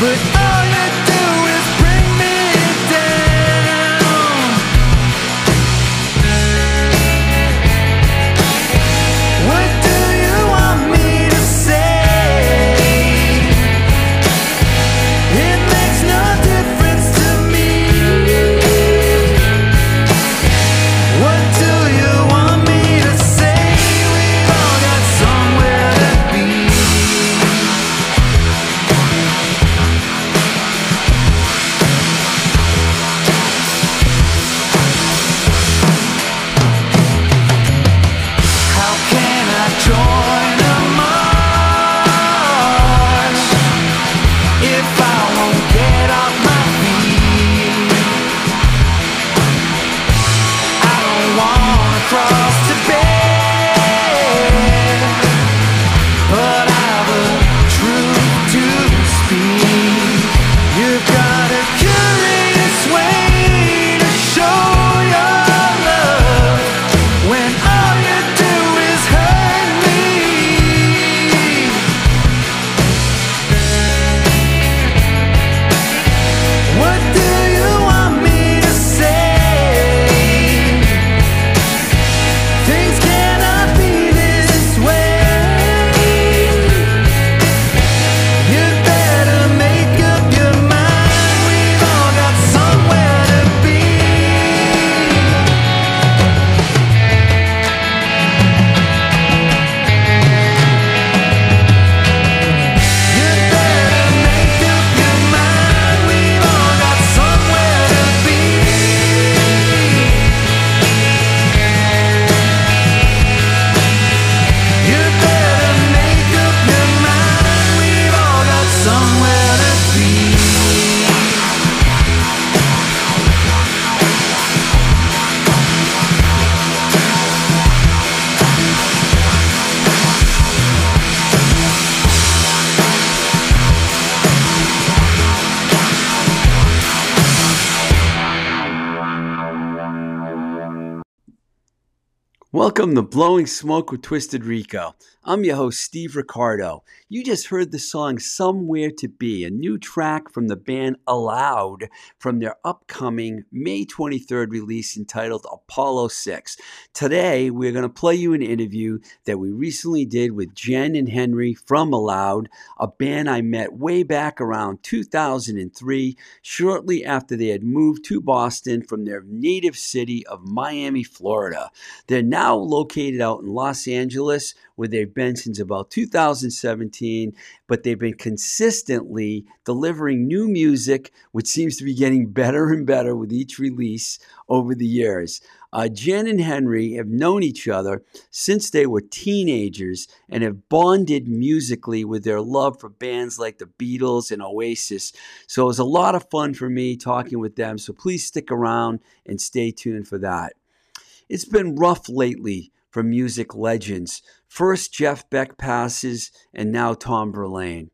But Welcome to Blowing Smoke with Twisted Rico. I'm your host, Steve Ricardo. You just heard the song Somewhere to Be, a new track from the band Aloud from their upcoming May 23rd release entitled Apollo 6. Today, we're going to play you an interview that we recently did with Jen and Henry from Aloud, a band I met way back around 2003, shortly after they had moved to Boston from their native city of Miami, Florida. They're now located out in Los Angeles where they've been since about 2017, but they've been consistently delivering new music, which seems to be getting better and better with each release over the years. Uh, Jen and Henry have known each other since they were teenagers and have bonded musically with their love for bands like the Beatles and Oasis. So it was a lot of fun for me talking with them. So please stick around and stay tuned for that. It's been rough lately for music legends. First, Jeff Beck passes, and now Tom Verlaine.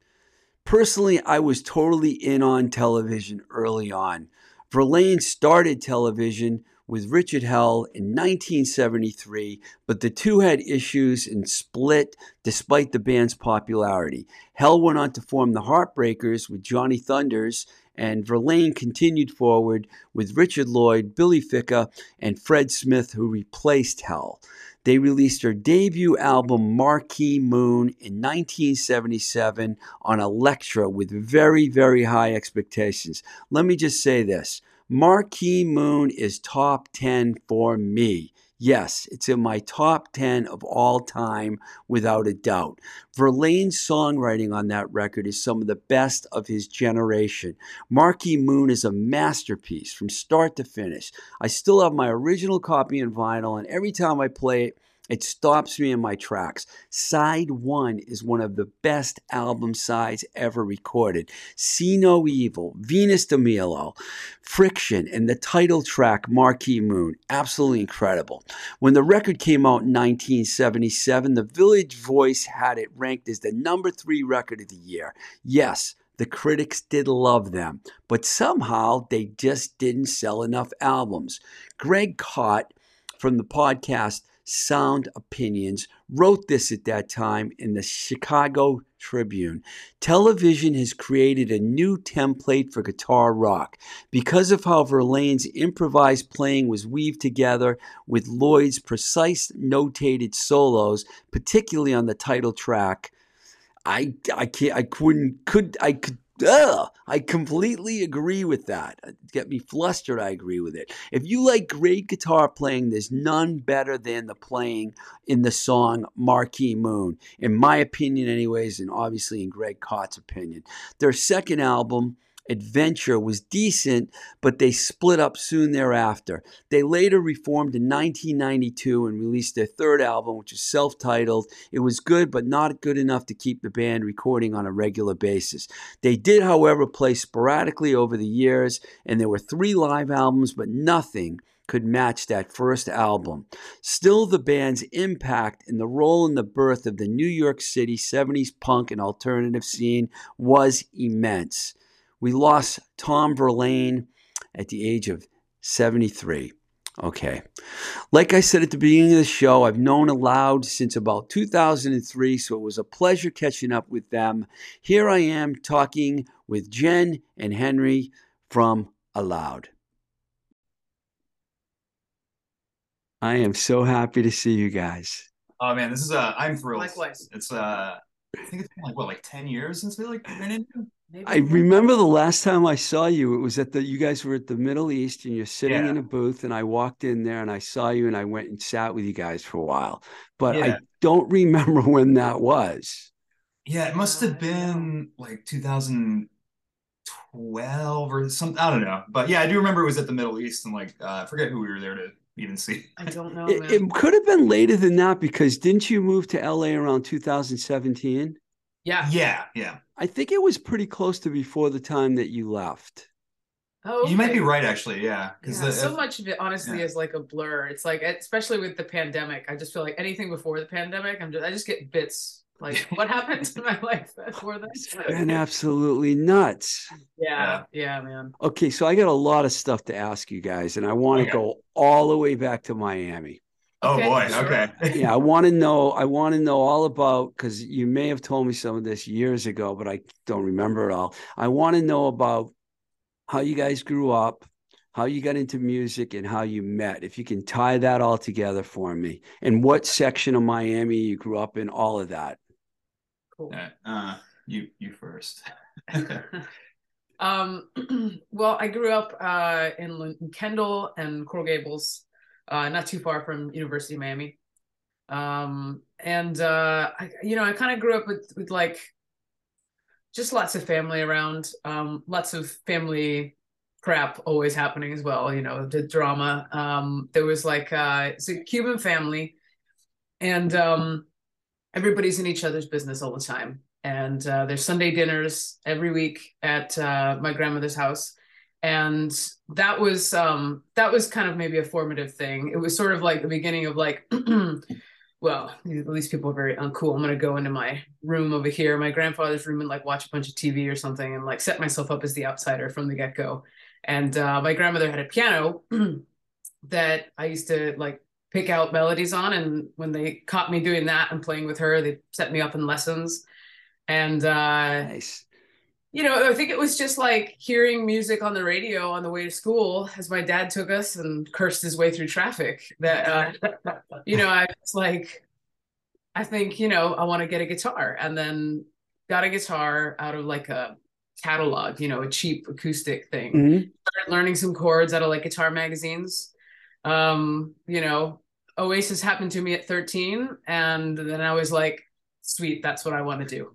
Personally, I was totally in on television early on. Verlaine started television with Richard Hell in 1973, but the two had issues and split despite the band's popularity. Hell went on to form the Heartbreakers with Johnny Thunders, and Verlaine continued forward with Richard Lloyd, Billy Ficca, and Fred Smith, who replaced Hell. They released their debut album, Marquee Moon, in 1977 on Elektra with very, very high expectations. Let me just say this Marquee Moon is top 10 for me. Yes, it's in my top 10 of all time without a doubt. Verlaine's songwriting on that record is some of the best of his generation. Marquee Moon is a masterpiece from start to finish. I still have my original copy in vinyl, and every time I play it, it stops me in my tracks. Side one is one of the best album sides ever recorded. See No Evil, Venus de Milo, Friction, and the title track, Marquee Moon. Absolutely incredible. When the record came out in 1977, the Village Voice had it ranked as the number three record of the year. Yes, the critics did love them, but somehow they just didn't sell enough albums. Greg Kot from the podcast Sound Opinions, wrote this at that time in the Chicago Tribune. Television has created a new template for guitar rock. Because of how Verlaine's improvised playing was weaved together with Lloyd's precise notated solos, particularly on the title track, I I can't I couldn't could I could Ugh, I completely agree with that. Uh, get me flustered. I agree with it. If you like great guitar playing, there's none better than the playing in the song Marquee Moon, in my opinion, anyways, and obviously in Greg Kot's opinion. Their second album, Adventure was decent, but they split up soon thereafter. They later reformed in 1992 and released their third album, which is self titled. It was good, but not good enough to keep the band recording on a regular basis. They did, however, play sporadically over the years, and there were three live albums, but nothing could match that first album. Still, the band's impact and the role in the birth of the New York City 70s punk and alternative scene was immense. We lost Tom Verlaine at the age of 73. Okay. Like I said at the beginning of the show, I've known Aloud since about 2003, so it was a pleasure catching up with them. Here I am talking with Jen and Henry from Aloud. I am so happy to see you guys. Oh man, this is uh I'm thrilled. Likewise. It's uh I think it's been like what, like ten years since we like ran into? Maybe I remember the last time I saw you, it was at the you guys were at the Middle East and you're sitting Yeah. in a booth and I walked in there and I saw you and I went and sat with you guys for a while. But I don't remember when that was. Yeah, it must have been like 2012 or something. I don't know. But yeah, I do remember it was at the Middle East and like uh, I forget who we were there to even see. I don't know, It, it could have been later than that because didn't you move to LA around 2017? Yeah. Yeah, yeah. I think it was pretty close to before the time that you left. Oh, You might be right actually, yeah. Because Yeah, so uh, much of it honestly yeah. is like a blur. It's like especially with the pandemic, I just feel like anything before the pandemic, I'm just I just get bits. Like what happened to my life before It's this? been absolutely nuts. Yeah, yeah, man. Okay, so I got a lot of stuff to ask you guys, and I want to Okay. go all the way back to Miami. Oh Okay, boy, okay. yeah, I want to know. I want to know all about because you may have told me some of this years ago, but I don't remember it all. I want to know about how you guys grew up, how you got into music, and how you met. If you can tie that all together for me, and what section of Miami you grew up in, all of that. Cool. Uh you you first. um, well, I grew up uh, in Kendall and Coral Gables, uh, not too far from University of Miami. Um, and uh, I, you know, I kind of grew up with with like just lots of family around, um, lots of family crap always happening as well. You know, the drama. Um, there was like uh, it's a Cuban family, and um, everybody's in each other's business all the time. And uh, there's Sunday dinners every week at uh, my grandmother's house, and that was um, that was kind of maybe a formative thing. It was sort of like the beginning of like. well, least people are very uncool. I'm gonna go into my room over here, my grandfather's room, and like watch a bunch of TV or something, and like set myself up as the outsider from the get go. And uh, my grandmother had a piano that I used to like pick out melodies on, and when they caught me doing that and playing with her, they set me up in lessons. And uh, Nice. You know, I think it was just like hearing music on the radio on the way to school as my dad took us and cursed his way through traffic. That, uh, you know, I was like, I think, you know, I want to get a guitar and then got a guitar out of like a catalog, you know, a cheap acoustic thing. Mhm. Started learning some chords out of like guitar magazines. Um, you know, Oasis happened to me at 13 and then I was like, sweet, that's what I want to do.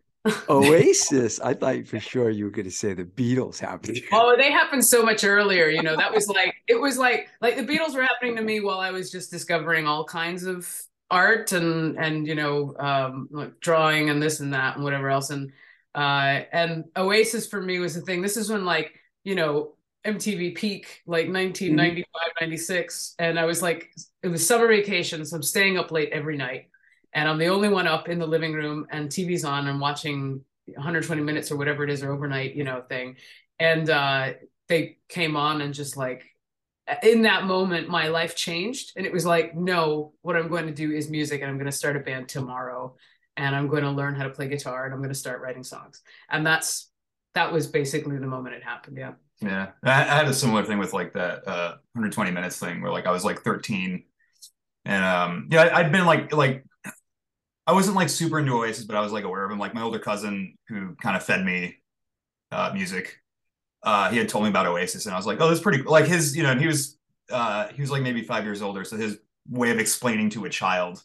Oasis. I thought for sure you were going to say the Beatles happened. Oh, they happened so much earlier. You know, that was like it was like like the Beatles were happening to me while I was just discovering all kinds of art and and you know um like drawing and this and that and whatever else and uh and Oasis for me was the thing. This is when like you know MTV peak like 1995 96 and I was like it was summer vacation so I'm staying up late every night and I'm the only one up in the living room and TV's on and watching 120 minutes or whatever it is or overnight you know thing. And uh they came on and just like in that moment my life changed. And it was like no what i'm going to do is music and i'm going to start a band tomorrow. And i'm going to learn how to play guitar and i'm going to start writing songs. And that's that was basically the moment it happened yeah. Yeah, I, had a similar thing with like that uh 120 minutes thing where like I was like 13, and um yeah, I'd been like like I wasn't like super into Oasis, but I was like aware of him. Like my older cousin who kind of fed me uh music, uh he had told me about Oasis, and I was like, oh, that's pretty cool. Like his, you know, and he was uh he was like maybe five years older, so his way of explaining to a child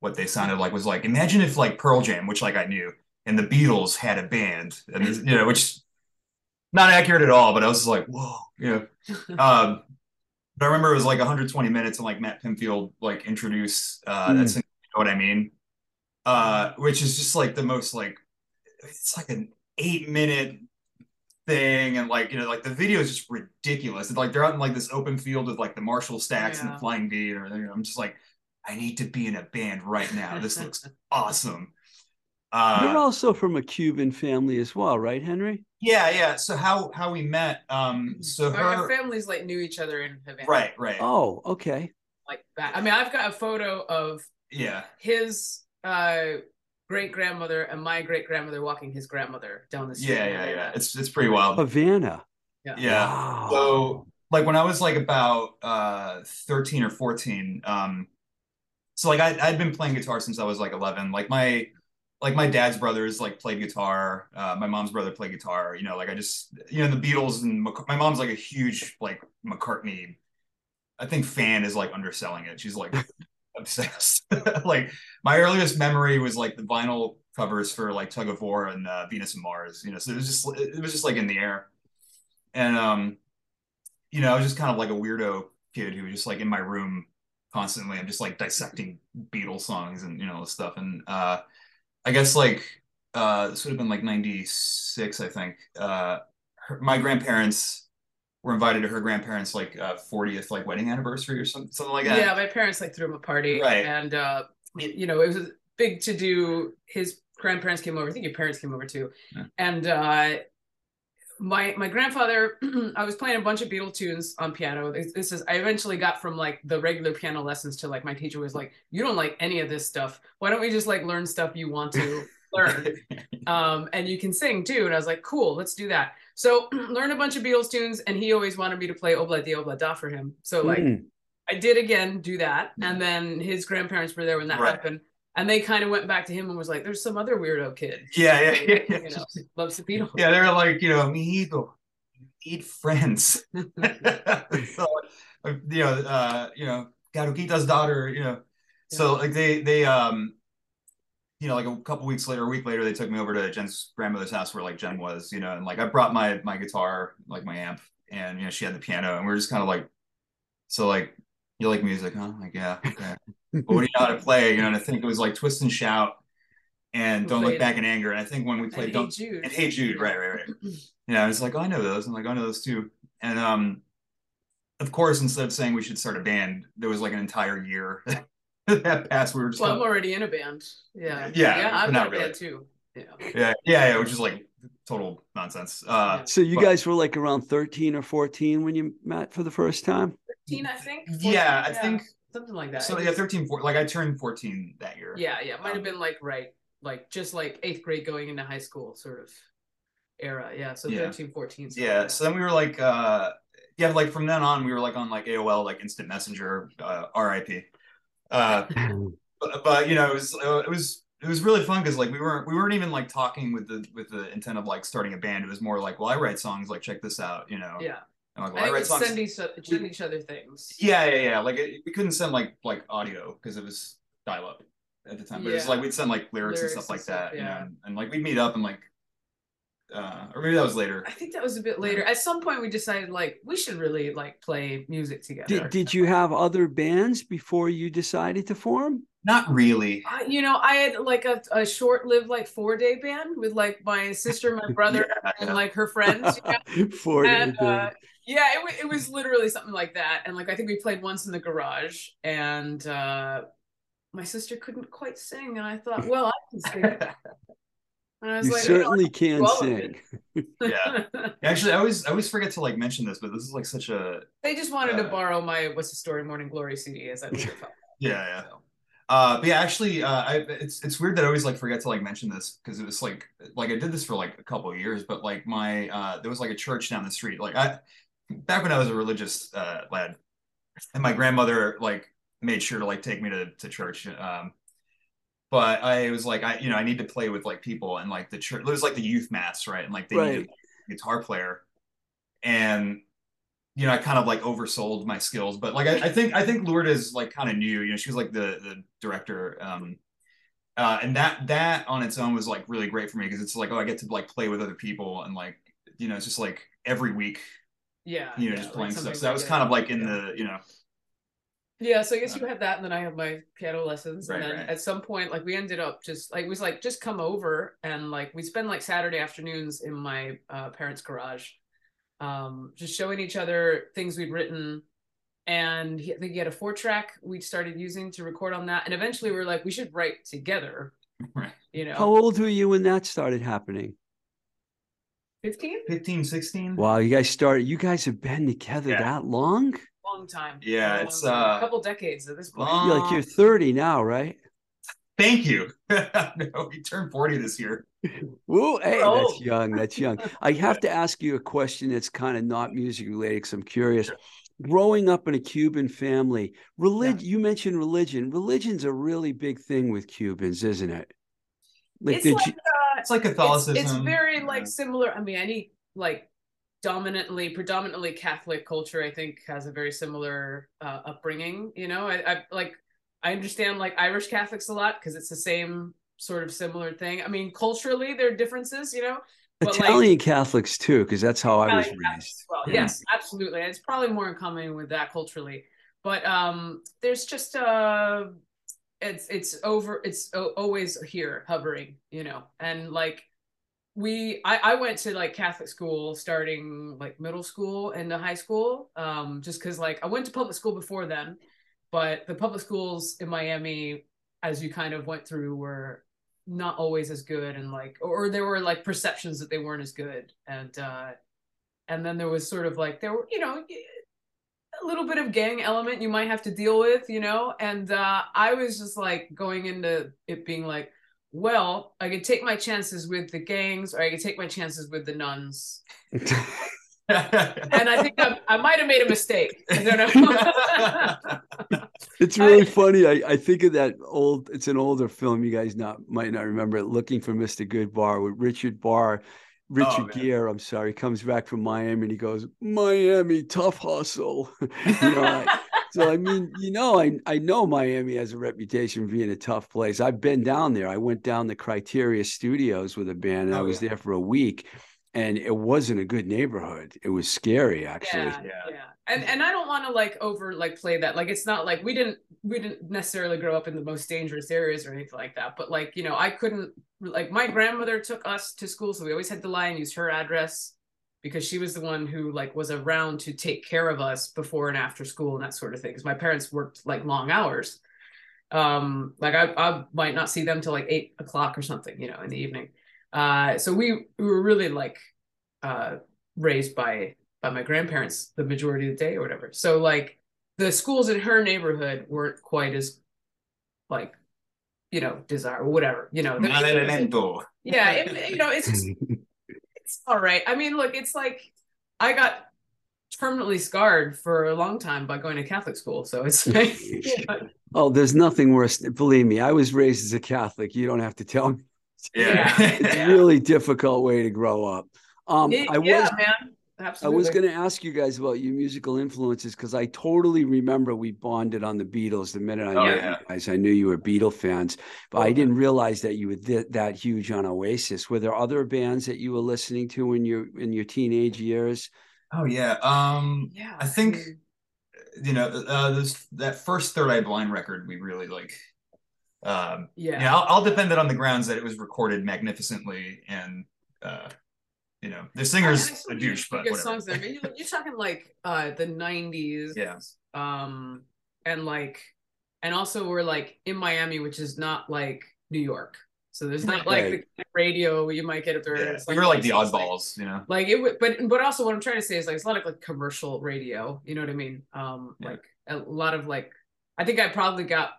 what they sounded like was like imagine if like Pearl Jam, which like I knew, and the Beatles had a band, and this- you know, which not accurate at all, but I was just like, whoa, you know. Um, but I remember it was like 120 minutes, and like Matt Pinfield like introduced uh, Mm. that's you know what I mean, uh, which is just like the most like it's like an eight minute thing, and like you know like the video is just ridiculous. It's like they're out in like this open field with like the Marshall stacks and the flying V and everything. I'm just like, I need to be in a band right now. This looks awesome. Uh, You're also from a Cuban family as well, right, Henry? yeah, yeah. So how how we met? Um, so our, our families like knew each other in Havana right, right, Oh, okay. like that i mean i've got a photo of yeah, his uh great grandmother and my great grandmother walking his grandmother down the street yeah, yeah, yeah. It's it's pretty wild. Havana. Yeah. Wow. So like when I was like about uh 13 or 14, um, so like I I'd been playing guitar since I was like 11. Like my like my dad's brothers like played guitar. Uh, my mom's brother played guitar. You know, like I just you know the Beatles and Mc- my mom's like a huge like McCartney. I think fan is like underselling it. She's like obsessed. like my earliest memory was like the vinyl covers for like Tug of War and uh, Venus and Mars. You know, so it was just it was just like in the air, and um, you know, I was just kind of like a weirdo kid who was just like in my room constantly. I'm just like dissecting Beatles songs and you know stuff, and uh, I guess like uh, this would have been like '96, I think. Uh, her, my grandparents were invited to her grandparents' like uh, 40th like wedding anniversary or something, something like that. Yeah, my parents like threw him a party, Right. And uh, you know, it was big to do. His grandparents came over. I think your parents came over too. Yeah. And uh, my my grandfather, I was playing a bunch of Beatle tunes on piano. This, this is I eventually got from like the regular piano lessons to like my teacher was like, "You don't like any of this stuff. Why don't we just like learn stuff you want to learn?" um, and you can sing too. And I was like, cool, let's do that. So learn a bunch of Beatles tunes, and he always wanted me to play Obla Di Obla Da for him. So like Mm. I did again do that, and then his grandparents were there when that Right. happened, and they kind of went back to him and was like, "There's some other weirdo kid, yeah, yeah, yeah, yeah. you know, loves the Beatles." Yeah, they were like, you know, mi hijo, you need friends. so, uh, you know, uh, you know, Garuquita's daughter, you know. So like they they um you know, like a couple weeks later, a week later, they took me over to Jen's grandmother's house where like Jen was, you know, and like I brought my my guitar, like my amp, and you know, she had the piano, and we are just kind of like, so like, you like music, huh? Like, yeah, okay. but what do you know how to play? You know, and I think it was like Twist and Shout and Don't Look Back in Anger. And I think when we played Hey Don't Jude. and Hey Jude, right, right, right. Yeah, I was like, oh, I know those. I'm like, I know those too. And um, of course, instead of saying we should start a band, there was like an entire year that passed. We were just Well, kind I'm already in a band. Yeah. Yeah, Yeah. I'm not not a really. too. Yeah. yeah, yeah, yeah, which is like total nonsense. Uh, Yeah. So you But- guys were like around 13 or 14 when you met for the first time? 13, I think. yeah, 14, I think something like that. so. Yeah, 13, 14, like I turned 14 that year. Yeah, yeah. It might have Um, been like right, like just like eighth grade going into high school sort of era. Yeah. So Yeah. 13, 14. something Yeah. like. So then we were like, uh, yeah, like from then on, we were like on like AOL, like instant messenger, uh, RIP. Uh, but, but you know, it was uh, it was it was really fun because like we weren't we weren't even like talking with the with the intent of like starting a band. It was more like, well, I write songs, like check this out, you know. yeah. And, like, I well, I, think write songs. send each, send each other things. Yeah, yeah, yeah. Like it, we couldn't send like like audio because it was dial up at the time. But it's Yeah. like we'd send like lyrics, Lyrics and stuff and like stuff, that, you yeah. know, and, and like we'd meet up and like, uh, or maybe that was later. I think that was a bit later. At some point, we decided like we should really like play music together. Did, did you have other bands before you decided to form? Not really. I- you know, I had like a, a short-lived like four-day band with like my sister, my brother, Yeah, and yeah. like her friends. You know? For and uh, yeah, it, wa- it was literally something like that. And like I think we played once in the garage, and uh, my sister couldn't quite sing, and I thought, well, I can sing. And I was you like, certainly can sing. Yeah. Actually, I always I always forget to like mention this, but this is like such a they just wanted to Uh, borrow my "What's the Story" Morning Glory CD as I later found. yeah, yeah. Uh, but yeah, actually, uh, I it's it's weird that I always like forget to like mention this because it was like like I did this for like a couple of years, but like my uh, there was like a church down the street. Like I back when I was a religious uh, lad, and my grandmother like made sure to like take me to to church. Um, but I was like, I you know I need to play with like people and like the church. It was like the youth mass, right? And like they needed Right. a guitar player, and you know, I kind of like oversold my skills, but like I, I think I think Lourdes like kind of knew, you know, she was like the the director. Um uh and that that on its own was like really great for me because it's like, oh, I get to like play with other people and like, you know, it's just like every week, Yeah, you know, yeah, just like playing stuff. So that was kind of like in Yeah. the, you know, Yeah, so I guess you have that, and then I have my piano lessons, Right, and then right. at some point, like we ended up just like it was like just come over, and like we spend like Saturday afternoons in my uh, parents' garage, um, just showing each other things we'd written, and he, I think he had a four track we started using to record on that, and eventually we were like we should write together, right. you know, How old were you when that started happening? fifteen, 15, 16. Wow, you guys started. You guys have been together Yeah. that long? Long time, Yeah, Long it's, time. uh, a couple decades at this point. You're like you're 30 now, right? Thank you. no, he turned 40 this year. Whoa, hey, We're that's young. That's young. I have to ask you a question that's kind of not music related because I'm curious. Growing up in a Cuban family, religion, you mentioned religion. Religion's a really big thing with Cubans, isn't it? Like, it's like you, uh, It's like it's, Catholicism. it's very like Yeah. similar i mean any like dominantly predominantly catholic culture i think has a very similar uh, upbringing you know I, I like i understand like irish catholics a lot because it's the same sort of similar thing i mean culturally there are differences you know but, like, Italian Catholics too, because that's how I was Italian Catholics raised. well. Yeah. Yes, absolutely. And it's probably more in common with that culturally. But um there's just uh it's it's over it's always here hovering, you know. And like we I, I went to like Catholic school starting like middle school and high school. Um just because like I went to public school before then, but the public schools in Miami, as you kind of went through, were not always as good and like or there were like perceptions that they weren't as good and uh and then there was sort of like there were you know a little bit of gang element you might have to deal with you know and uh i was just like going into it being like well i could take my chances with the gangs or i could take my chances with the nuns and i think i, I might have made a mistake i don't know It's really funny. I, I think of that old. It's an older film. You guys not might not remember it. Looking for Mr. Goodbar with Richard Barr, Richard Oh. Gere. I'm sorry. Comes back from Miami and he goes, Miami, tough hustle. you know, I- so I mean, you know, I I know Miami has a reputation for being a tough place. I've been down there. I went down the Criteria Studios with a band, and I Oh, was yeah. there for a week, and it wasn't a good neighborhood. It was scary, actually. yeah, Yeah. yeah. And and I don't want to like over like play that. Like it's not like we didn't we didn't necessarily grow up in the most dangerous areas or anything like that. But like, you know, I couldn't like my grandmother took us to school, so we always had to lie and use her address because she was the one who like was around to take care of us before and after school and that sort of thing. Because my parents worked like long hours. Um, like I, I might not see them till like eight o'clock or something, you know, in the evening. Uh, so we we were really like uh raised by by my grandparents the majority of the day or whatever. So like the schools in her neighborhood weren't quite as like you know desirable whatever you know the- Maledetto. yeah it, you know it's it's all right i mean look it's like i got permanently scarred for a long time by going to catholic school so it's like you Oh, there's nothing worse. Believe me, I was raised as a Catholic. You don't have to tell me. Yeah. It's a really difficult way to grow up. Um, it- I was yeah man I was going to ask you guys about your musical influences because I totally remember we bonded on the Beatles the minute I Oh, met yeah. you guys. I knew you were Beatle fans, but I didn't realize that you were th- that huge on Oasis. Were there other bands that you were listening to in your in your teenage years? Oh yeah. Um yeah I think you know, uh this that first Third Eye Blind record we really like um yeah yeah, I'll, I'll defend it on the grounds that it was recorded magnificently and uh you know the I- I singer's still a douche, but whatever. songs there. I mean, you're, you're talking like uh the 90s Yeah. um and like and also we're like in Miami which is not like New York so there's not like Right. the radio you might get up there Yeah. it's We were like the it's like- oddballs, you know. like it would but but also what I'm trying to say is like it's a lot of like commercial radio you know what I mean um Yeah. like a lot of like I think I probably got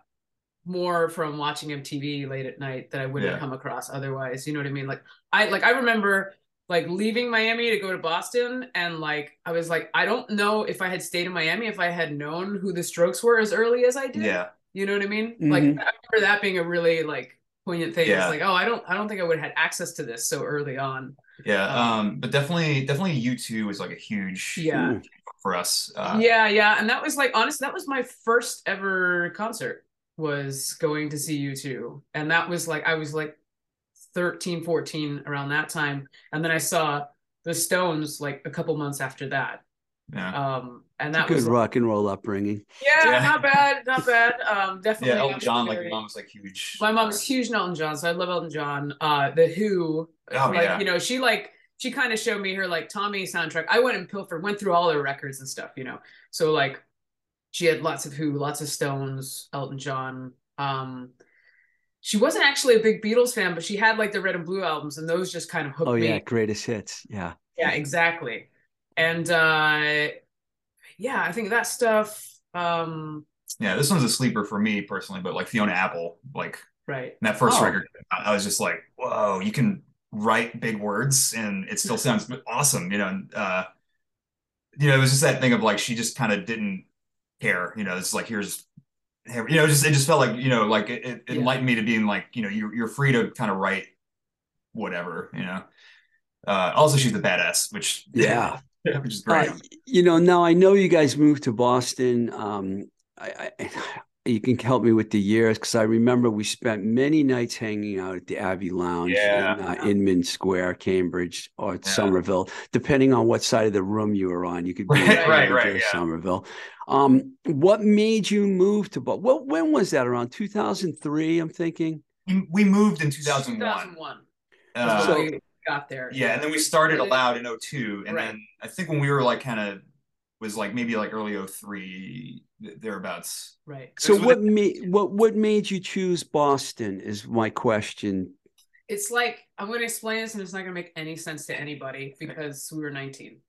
more from watching MTV late at night that I wouldn't Yeah. have come across otherwise you know what I mean like I like I remember like leaving Miami to go to Boston and like I was like I don't know if I had stayed in Miami if I had known who the Strokes were as early as I did Yeah. you know what I mean like I remember that being a really like poignant thing Yeah. it's like oh I don't I don't think I would have had access to this so early on Yeah. Um, Um but definitely definitely U2 was like a huge yeah Ooh. for us. Uh yeah yeah and that was like honest that was my first ever concert was going to see U2 and that was like i was like 13 14 around that time and then i saw the stones like a couple months after that yeah. um and It's a that good was like- rock and roll upbringing. yeah, Yeah. not bad not bad um definitely Yeah, Elton John, like very- mom was like huge. my mom's huge in Elton John, so I love Elton John. Uh, the Who, Oh, like yeah. you know, she like she kind of showed me her like Tommy soundtrack. I went and pilfered, went through all her records and stuff, you know. So like, she had lots of Who, lots of Stones, Elton John. Um, she wasn't actually a big Beatles fan, but she had like the Red and Blue albums, and those just kind of hooked me. Oh me. yeah, greatest hits. Yeah. Yeah, exactly. And uh, yeah, I think that stuff. Um, Yeah, this one's a sleeper for me personally, but like Fiona Apple, like right. that first Oh. record, I I was just like, whoa, you can write big words and it still sounds awesome, you know. And, uh, you know, it was just that thing of like she just kind of didn't care, you know. It's like here's, here- you know, just it just felt like you know, like it, it Yeah. enlightened me to being like, you know, you're you're free to kind of write whatever, you know. Uh, also, she's the badass, which Yeah. which is great. Uh, you know, now I know you guys moved to Boston. Um, I, I, you can help me with the years because I remember we spent many nights hanging out at the Abbey Lounge Yeah. in uh, Inman Square, Cambridge, or Somerville, depending on what side of the room you were on. You could be in Right, right, right, or yeah. Somerville. Um, what made you move to Boston? What when was that? Around two thousand three, I'm thinking. We- we moved in 2001. 2001 Uh, So- we got there. Yeah, and then we started Really? aloud in 02. And Right. then I think when we were like kind of was like maybe like early 03 th- thereabouts. right. So what made what what made you choose Boston? Is my question. it's like I'm going to explain this, and it's not going to make any sense to anybody because we were 19,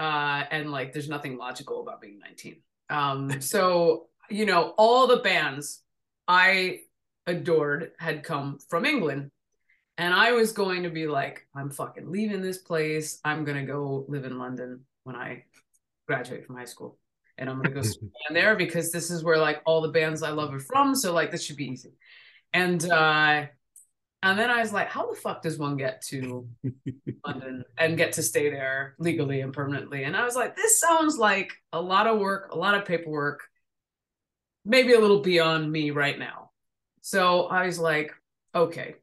uh, and like there's nothing logical about being 19. Um, so you know, all the bands I adored had come from England, and I was going to be like, I'm fucking leaving this place. I'm gonna go live in London when I graduate from high school, and I'm gonna go spend there because this is where like all the bands I love are from. So like this should be easy, and. uh And then I was like, how the fuck does one get to London and get to stay there legally and permanently? And I was like, this sounds like a lot of work, a lot of paperwork, maybe a little beyond me right now. So I was like, okay,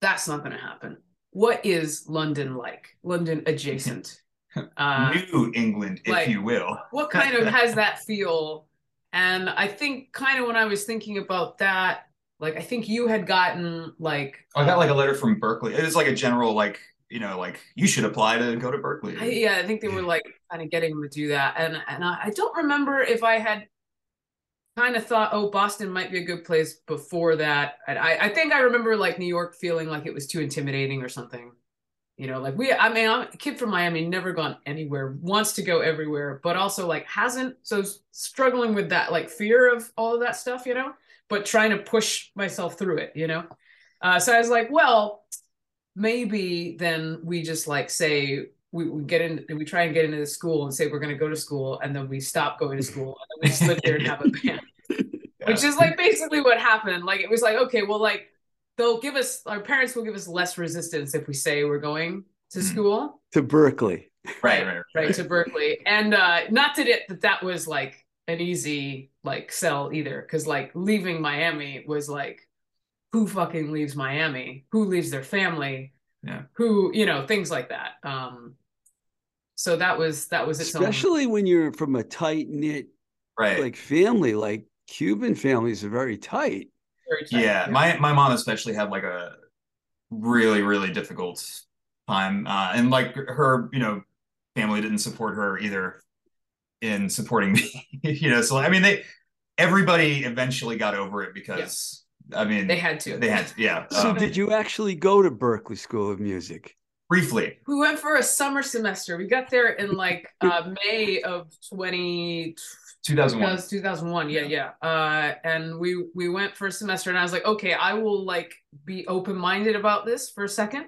that's not going to happen. What is London like? London adjacent? Uh, New England, if like- you will. what kind of has that feel? And I think kind of when I was thinking about that, like I think you had gotten like I got um, like a letter from Berklee. It was like a general like you know like you should apply to go to Berklee. I, yeah, I think they were like kind of getting him to do that, and and I, I don't remember if I had kind of thought, oh, Boston might be a good place before that. And I I think I remember like New York feeling like it was too intimidating or something. You know, like we, I mean, I'm a kid from Miami, never gone anywhere, wants to go everywhere, but also like hasn't, so struggling with that like fear of all of that stuff, you know, but trying to push myself through it, you know. Uh, so I was like, well, maybe then we just like say we, we get in we try and get into the school and say we're going to go to school and then we stop going to school and then we just live there and have a band which is like basically what happened like it was like okay well like they'll give us our parents will give us less resistance if we say we're going to Mhm. school To Berklee. right, right, right to berklee and uh not that it that that was like an easy like sell either because like leaving miami was like who fucking leaves miami who leaves their family Yeah. who you know things like that um so that was that was its own Especially when you're from a tight knit right. like family, like Cuban families are very tight. very tight, yeah, my my mom especially had like a really really difficult time, uh, and like her you know family didn't support her either in supporting me. you know, so I mean they everybody eventually got over it because I mean they had to they had to, yeah. So um, did you actually go to Berklee School of Music? briefly, we went for a summer semester we got there in like uh may of 20 2001. 2000 2001 yeah yeah uh and we we went for a semester and i was like okay i will like be open-minded about this for a second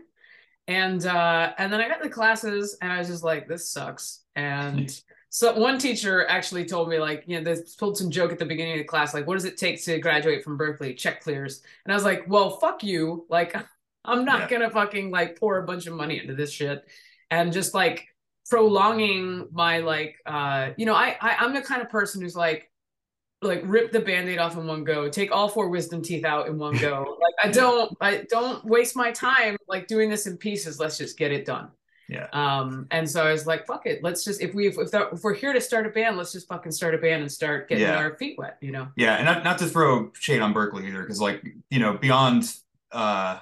and uh and then i got the classes and i was just like this sucks and so one teacher actually told me like you know they told some joke at the beginning of the class like what does it take to graduate from berklee? Check clears. And i was like well fuck you. Like i'm not Yeah. gonna fucking like pour a bunch of money into this shit. And just like prolonging my like uh you know I, I i'm the kind of person who's like like rip the band-aid off in one go take all four wisdom teeth out in one go. Like i don't i don't waste my time like doing this in pieces. Let's just get it done Yeah. um and so i was like fuck it let's just if we if, if, we're here to start a band let's just fucking start a band and start getting Yeah. our feet wet you know Yeah, and not, not to throw shade on Berklee either, because like you know beyond uh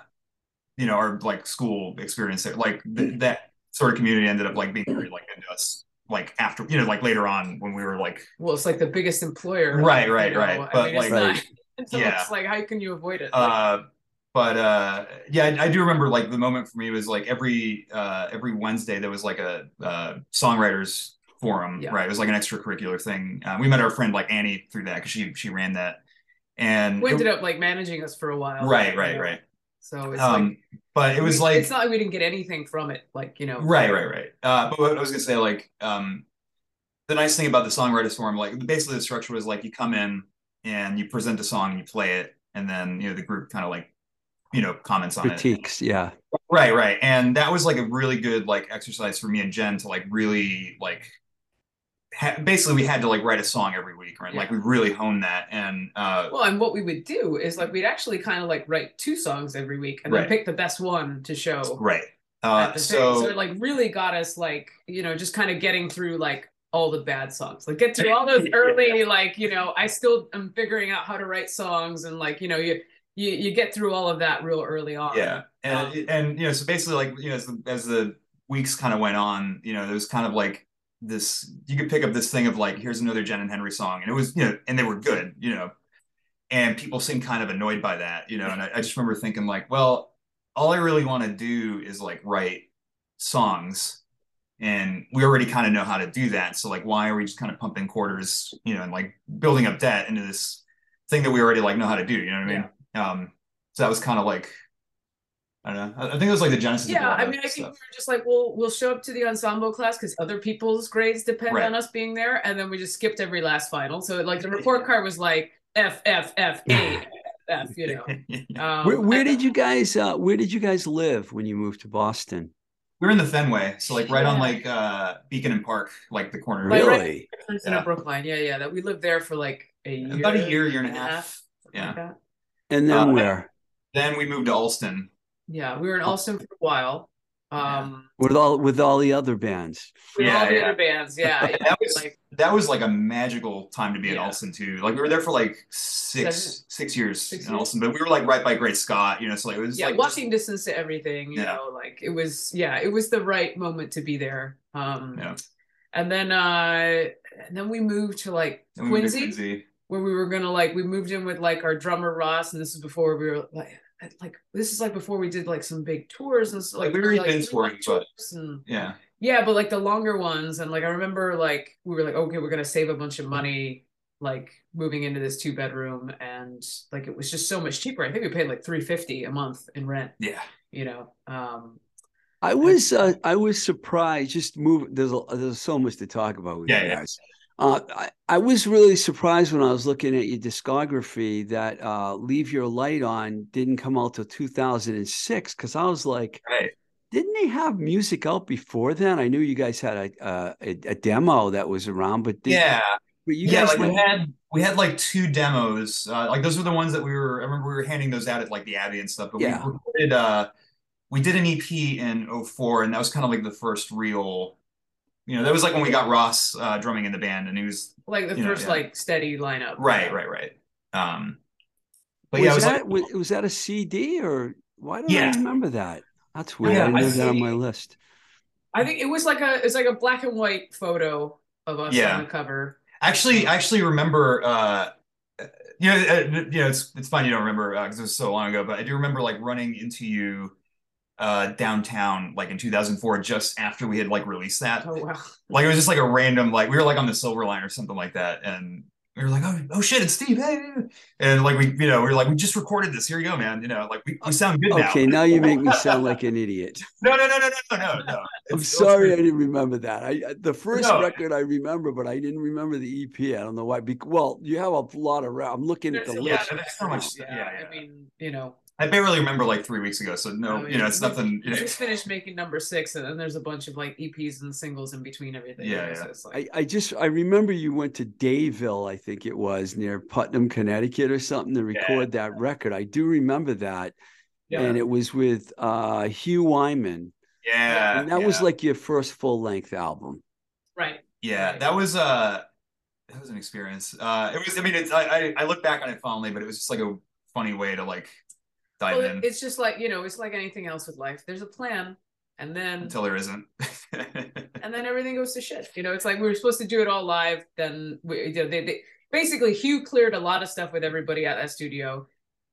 you know our like school experience, like th- that sort of community ended up like being very like into us like after you know like later on when we were like well it's like the biggest employer Right, you right, know? right. I But, mean, it's like- not so Yeah. it's like how can you avoid it Like, uh but uh yeah I, I do remember like the moment for me was like every uh every Wednesday there was like a uh songwriters forum Yeah. right it was like an extracurricular thing uh, we met our friend like Annie through that because she she ran that and it- ended up like managing us for a while right you right know? right so it's like um but it was we- like it's not like we didn't get anything from it like you know Right, right, right. Uh, but what I was gonna say, like, um, the nice thing about the songwriters forum, like, basically the structure was like you come in and you present a song and you play it, and then you know the group kind of like, you know, comments on it. Critiques, yeah. Right, right. And that was like a really good like exercise for me and Jen to like really like. Ha- basically, we had to like write a song every week, right? Like we really honed that, and uh, well and what we would do is like we'd actually kind of like write two songs every week and then pick the best one to show right. Uh, so, so it like really got us like you know just kind of getting through like all the bad songs like get through all those early like you know i still am figuring out how to write songs and like you know you you, you get through all of that real early on. Yeah. And Um, and you know so basically like you know as the, as the weeks kind of went on you know there was kind of like this you could pick up this thing of like here's another jen and henry song and it was you know and they were good you know. And people seemed kind of annoyed by that you know and i, I just remember thinking like well all i really want to do is like write songs and we already kind of know how to do that so like why are we just kind of pumping quarters you know and like building up debt into this thing that we already like know how to do you know what i mean um so that was kind of like I don't know. I I think it was like the genesis. yeah lot i mean i think we stuff. were just like we'll we'll show up to the ensemble class because other people's grades depend Right. on us being there and then we just skipped every last final so like the report card was like f f f a F, you know. Yeah. Um, Where, where did you guys uh where did you guys live when you moved to Boston? We're in the Fenway, so like right on like uh Beacon and Park, like the corner. Like, right- Really? in Yeah. Brookline? Yeah, yeah. That we lived there for like a year, About a year, year and a half. something Yeah. like that. And then Uh, where? Then we moved to Allston. Yeah, we were in Allston for a while. Um, With all with all the other bands. with Yeah, all the yeah. other bands. Yeah, yeah. That was like that was like a magical time to be in Yeah. Allston too. Like we were there for like six Seven- six years six in years? Allston, but we were like right by Great Scott, you know. So like it was yeah, like walking distance to everything. You Yeah. know, like it was. Yeah, it was the right moment to be there. Um, Yeah. and then uh, and then we moved to like Then we moved to Quincy, Quincy. Where we were gonna like we moved in with like our drummer Ross, and this is before we were like. Like this is like before we did like some big tours and stuff. Like, we were like, even touring, like but- tours and Yeah. Yeah, but like the longer ones, and like I remember, like we were like, okay, we're gonna save a bunch of money, like moving into this two bedroom, and like it was just so much cheaper. I think we paid like three fifty a month in rent. Yeah. You know, um, I was uh, I was surprised. Just move. There's a, there's so much to talk about with Yeah, you yeah. guys. Uh, I, I was really surprised when I was looking at your discography that uh, "Leave Your Light On" didn't come out till 2006. Because I was like, Right. didn't they have music out before then? I knew you guys had a a, a, a demo that was around, but Yeah. but you yeah, guys like we had we had like two demos. Uh, like those were the ones that we were. I remember we were handing those out at like the Abbey and stuff. But Yeah. we recorded. Uh, we did an EP in 04, and that was kind of like the first real. You know, that was like when we got Ross uh, drumming in the band, and he was like the You know, first yeah. like steady lineup. right, right, right. Um, but was yeah, was that like was, was that a CD or why do I Yeah. remember that? That's weird. Yeah, I didn't I have that on my list. I think it was like a it's like a black and white photo of us Yeah. on the cover. actually I actually remember. Uh, you know, uh, you know, it's it's fine you don't remember because it was so long ago, but I do remember like running into you uh downtown like in 2004 just after we had like released that Oh wow. Like it was just like a random like we were like on the Silver Line or something like that, and we were like, oh, oh shit, it's Steve, hey, and like we, you know, we were like, we just recorded this. Here you go, man. You know, like we, we sound good now. Okay, now you make me sound like an idiot. No, no, no, no, no, no, no. no. I'm sorry I didn't remember that. I I- the first No. record I remember, but I didn't remember the EP. I don't know why. Bec- well, you have a lot of. ra- I'm looking at the There's Yeah, list. lot there's so much. Yeah, Yeah, yeah. I mean, you know, I barely remember like three weeks ago, so no, I mean, you know, it's we- nothing. You know, just finished making number six, and then there's a bunch of like EPs and singles in between everything. Yeah, yeah. So like, I, I just I remember you went to Dayville, I think it was near Putnam, Connecticut, or something to record that record. I do remember that, Yeah. and it was with uh, Hugh Wyman, yeah, and that yeah. was like your first full length album. right. Yeah, that was uh that was an experience. Uh it was I mean it's I I, I look back on it fondly, but it was just like a funny way to like dive Well, in it's just like you know, it's like anything else with life. There's a plan, and then until there isn't. and then everything goes to shit. You know, it's like we were supposed to do it all live. Then we, you know, they, they basically Hugh cleared a lot of stuff with everybody at that studio,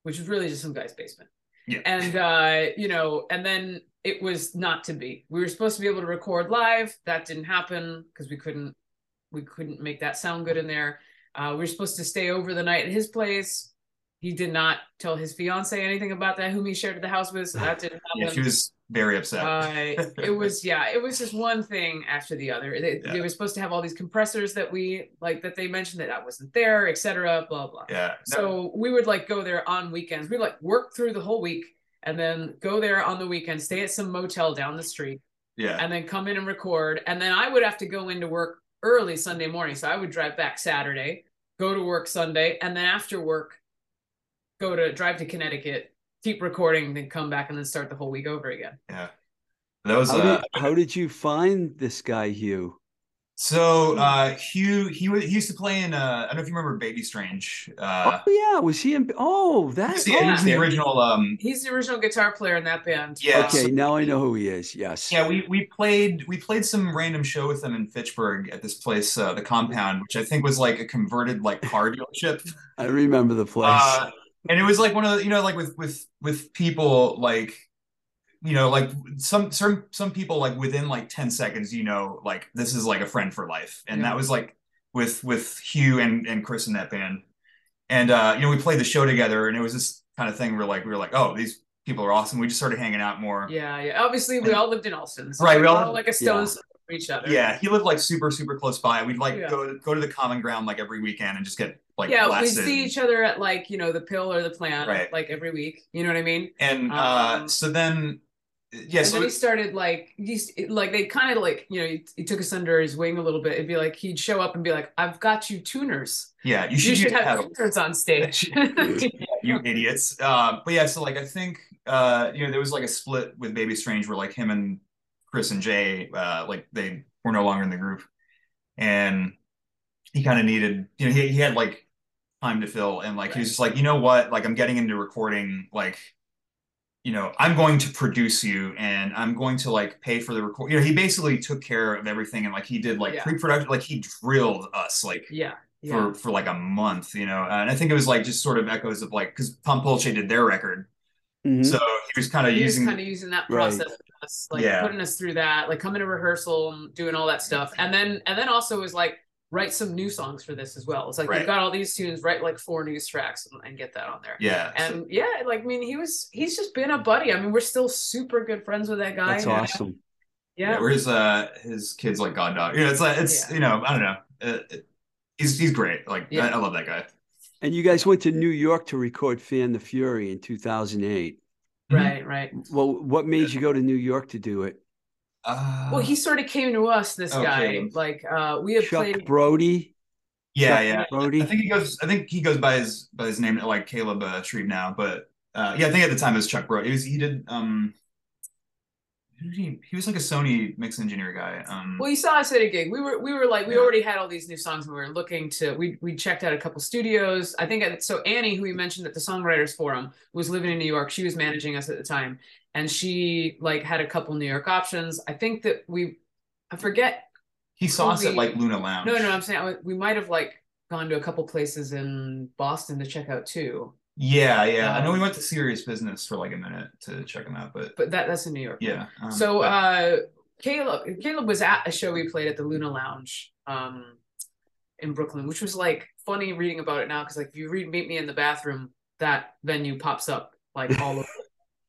which was really just some guy's basement. Yeah. And uh, you know, and then it was not to be. We were supposed to be able to record live. That didn't happen because we couldn't we couldn't make that sound good in there. Uh, we were supposed to stay over the night at his place. He did not tell his fiance anything about that, whom he shared the house with. So that didn't happen. yeah, she was very upset. Uh, it was yeah, it was just one thing after the other. They, Yeah. they were supposed to have all these compressors that we like that they mentioned that that wasn't there, etc. Blah blah. yeah. So we would like go there on weekends. We like work through the whole week and then go there on the weekend, stay at some motel down the street, yeah. and then come in and record. And then I would have to go into work early Sunday morning, so I would drive back Saturday, go to work Sunday, and then after work, go to drive to Connecticut, keep recording, then come back and then start the whole week over again. yeah. That was How uh did, how did you find this guy, Hugh? so uh Hugh he was he used to play in uh I don't know if you remember Baby Strange. Uh oh yeah, was he in? Oh, that's that. was the, he was the original um He's the original guitar player in that band. Yeah, Okay, so- now I know who he is. Yes. Yeah, we we played we played some random show with them in Fitchburg at this place, uh, the Compound, which I think was like a converted like car dealership. I remember the place. Uh, and it was like one of the, you know, like with with with people like, you know, like some some some people like within like ten seconds, you know, like this is like a friend for life, and Yeah. that was like with with Hugh and and Chris in that band, and uh, you know, we played the show together, and it was this kind of thing where like we were like, oh, these people are awesome. We just started hanging out more. Yeah, yeah. Obviously, we all lived in Allston. So Right, we all- all like a stone's each other. Yeah, he lived like super, super close by. We'd like Yeah. go to go to the common ground like every weekend and just get like yeah, blasted. see each other at like you know the pill or the plant Right. like every week. You know what I mean? and uh, Um, so then, yeah, and so then he started like he's like they kind of like you know he, he took us under his wing a little bit. It'd be like he'd show up and be like, "I've got you tuners. yeah, you You should, should, have pedals, tuners on stage." you idiots. Uh, but yeah, so like I think uh, you know there was like a split with Baby Strange where like him and Chris and Jay uh, like they were no longer in the group, and he kind of needed you know he he had like time to fill and like he was just like you know what? Like I'm getting into recording like you know I'm going to produce you and I'm going to like pay for the record you know he basically took care of everything and like he did like Yeah. pre-production like he drilled us like yeah, yeah, for for like a month you know? And I think it was like just sort of echoes of like because Tom Polce did their record. Mhm. so he was kind of using kind of using that process with us, like Yeah. putting us through that, like coming to rehearsal and doing all that stuff, and then and then also was like write some new songs for this as well. It's like Right. we've got all these tunes, write like four new tracks and, and get that on there. yeah so- And yeah, like I mean, he was he's just been a buddy. I mean, we're still super good friends with that guy. That's awesome. yeah, Yeah. where his uh his kids like god dog you know it's like it's Yeah. you know I don't know uh, it- he's he's great like Yeah. I, I love that guy And you guys went to New York to record Fan the Fury in 2008. Right, right. Well, what made you go to New York to do it? uh, Well, he sort of came to us, this Oh, guy. Like uh we have Chuck played Brody? yeah Chuck yeah Brody? I think he goes I think he goes by his by his name like Caleb uh, Shreve now but uh yeah I think at the time it was Chuck Brody he was he did um did he he was like a Sony mix engineer guy um Well, you saw us at a gig. We were we were like we Yeah. already had all these new songs, and we were looking to we we checked out a couple studios. I think at- so. Annie, who we mentioned at the Songwriters Forum, was living in New York. She was managing us at the time, and she like had a couple New York options. I think that we, I forget. he saw us at like Luna Lounge No, no, I'm saying we might have like gone to a couple places in Boston to check out too. Yeah, yeah. I know we Um, went to Serious Business for like a minute to check him out, but But that that's in New York. yeah. um, So but- uh Caleb Caleb was at a show we played at the Luna Lounge um in Brooklyn, which was like funny reading about it now because like if you read Meet Me in the Bathroom, that venue pops up like all over at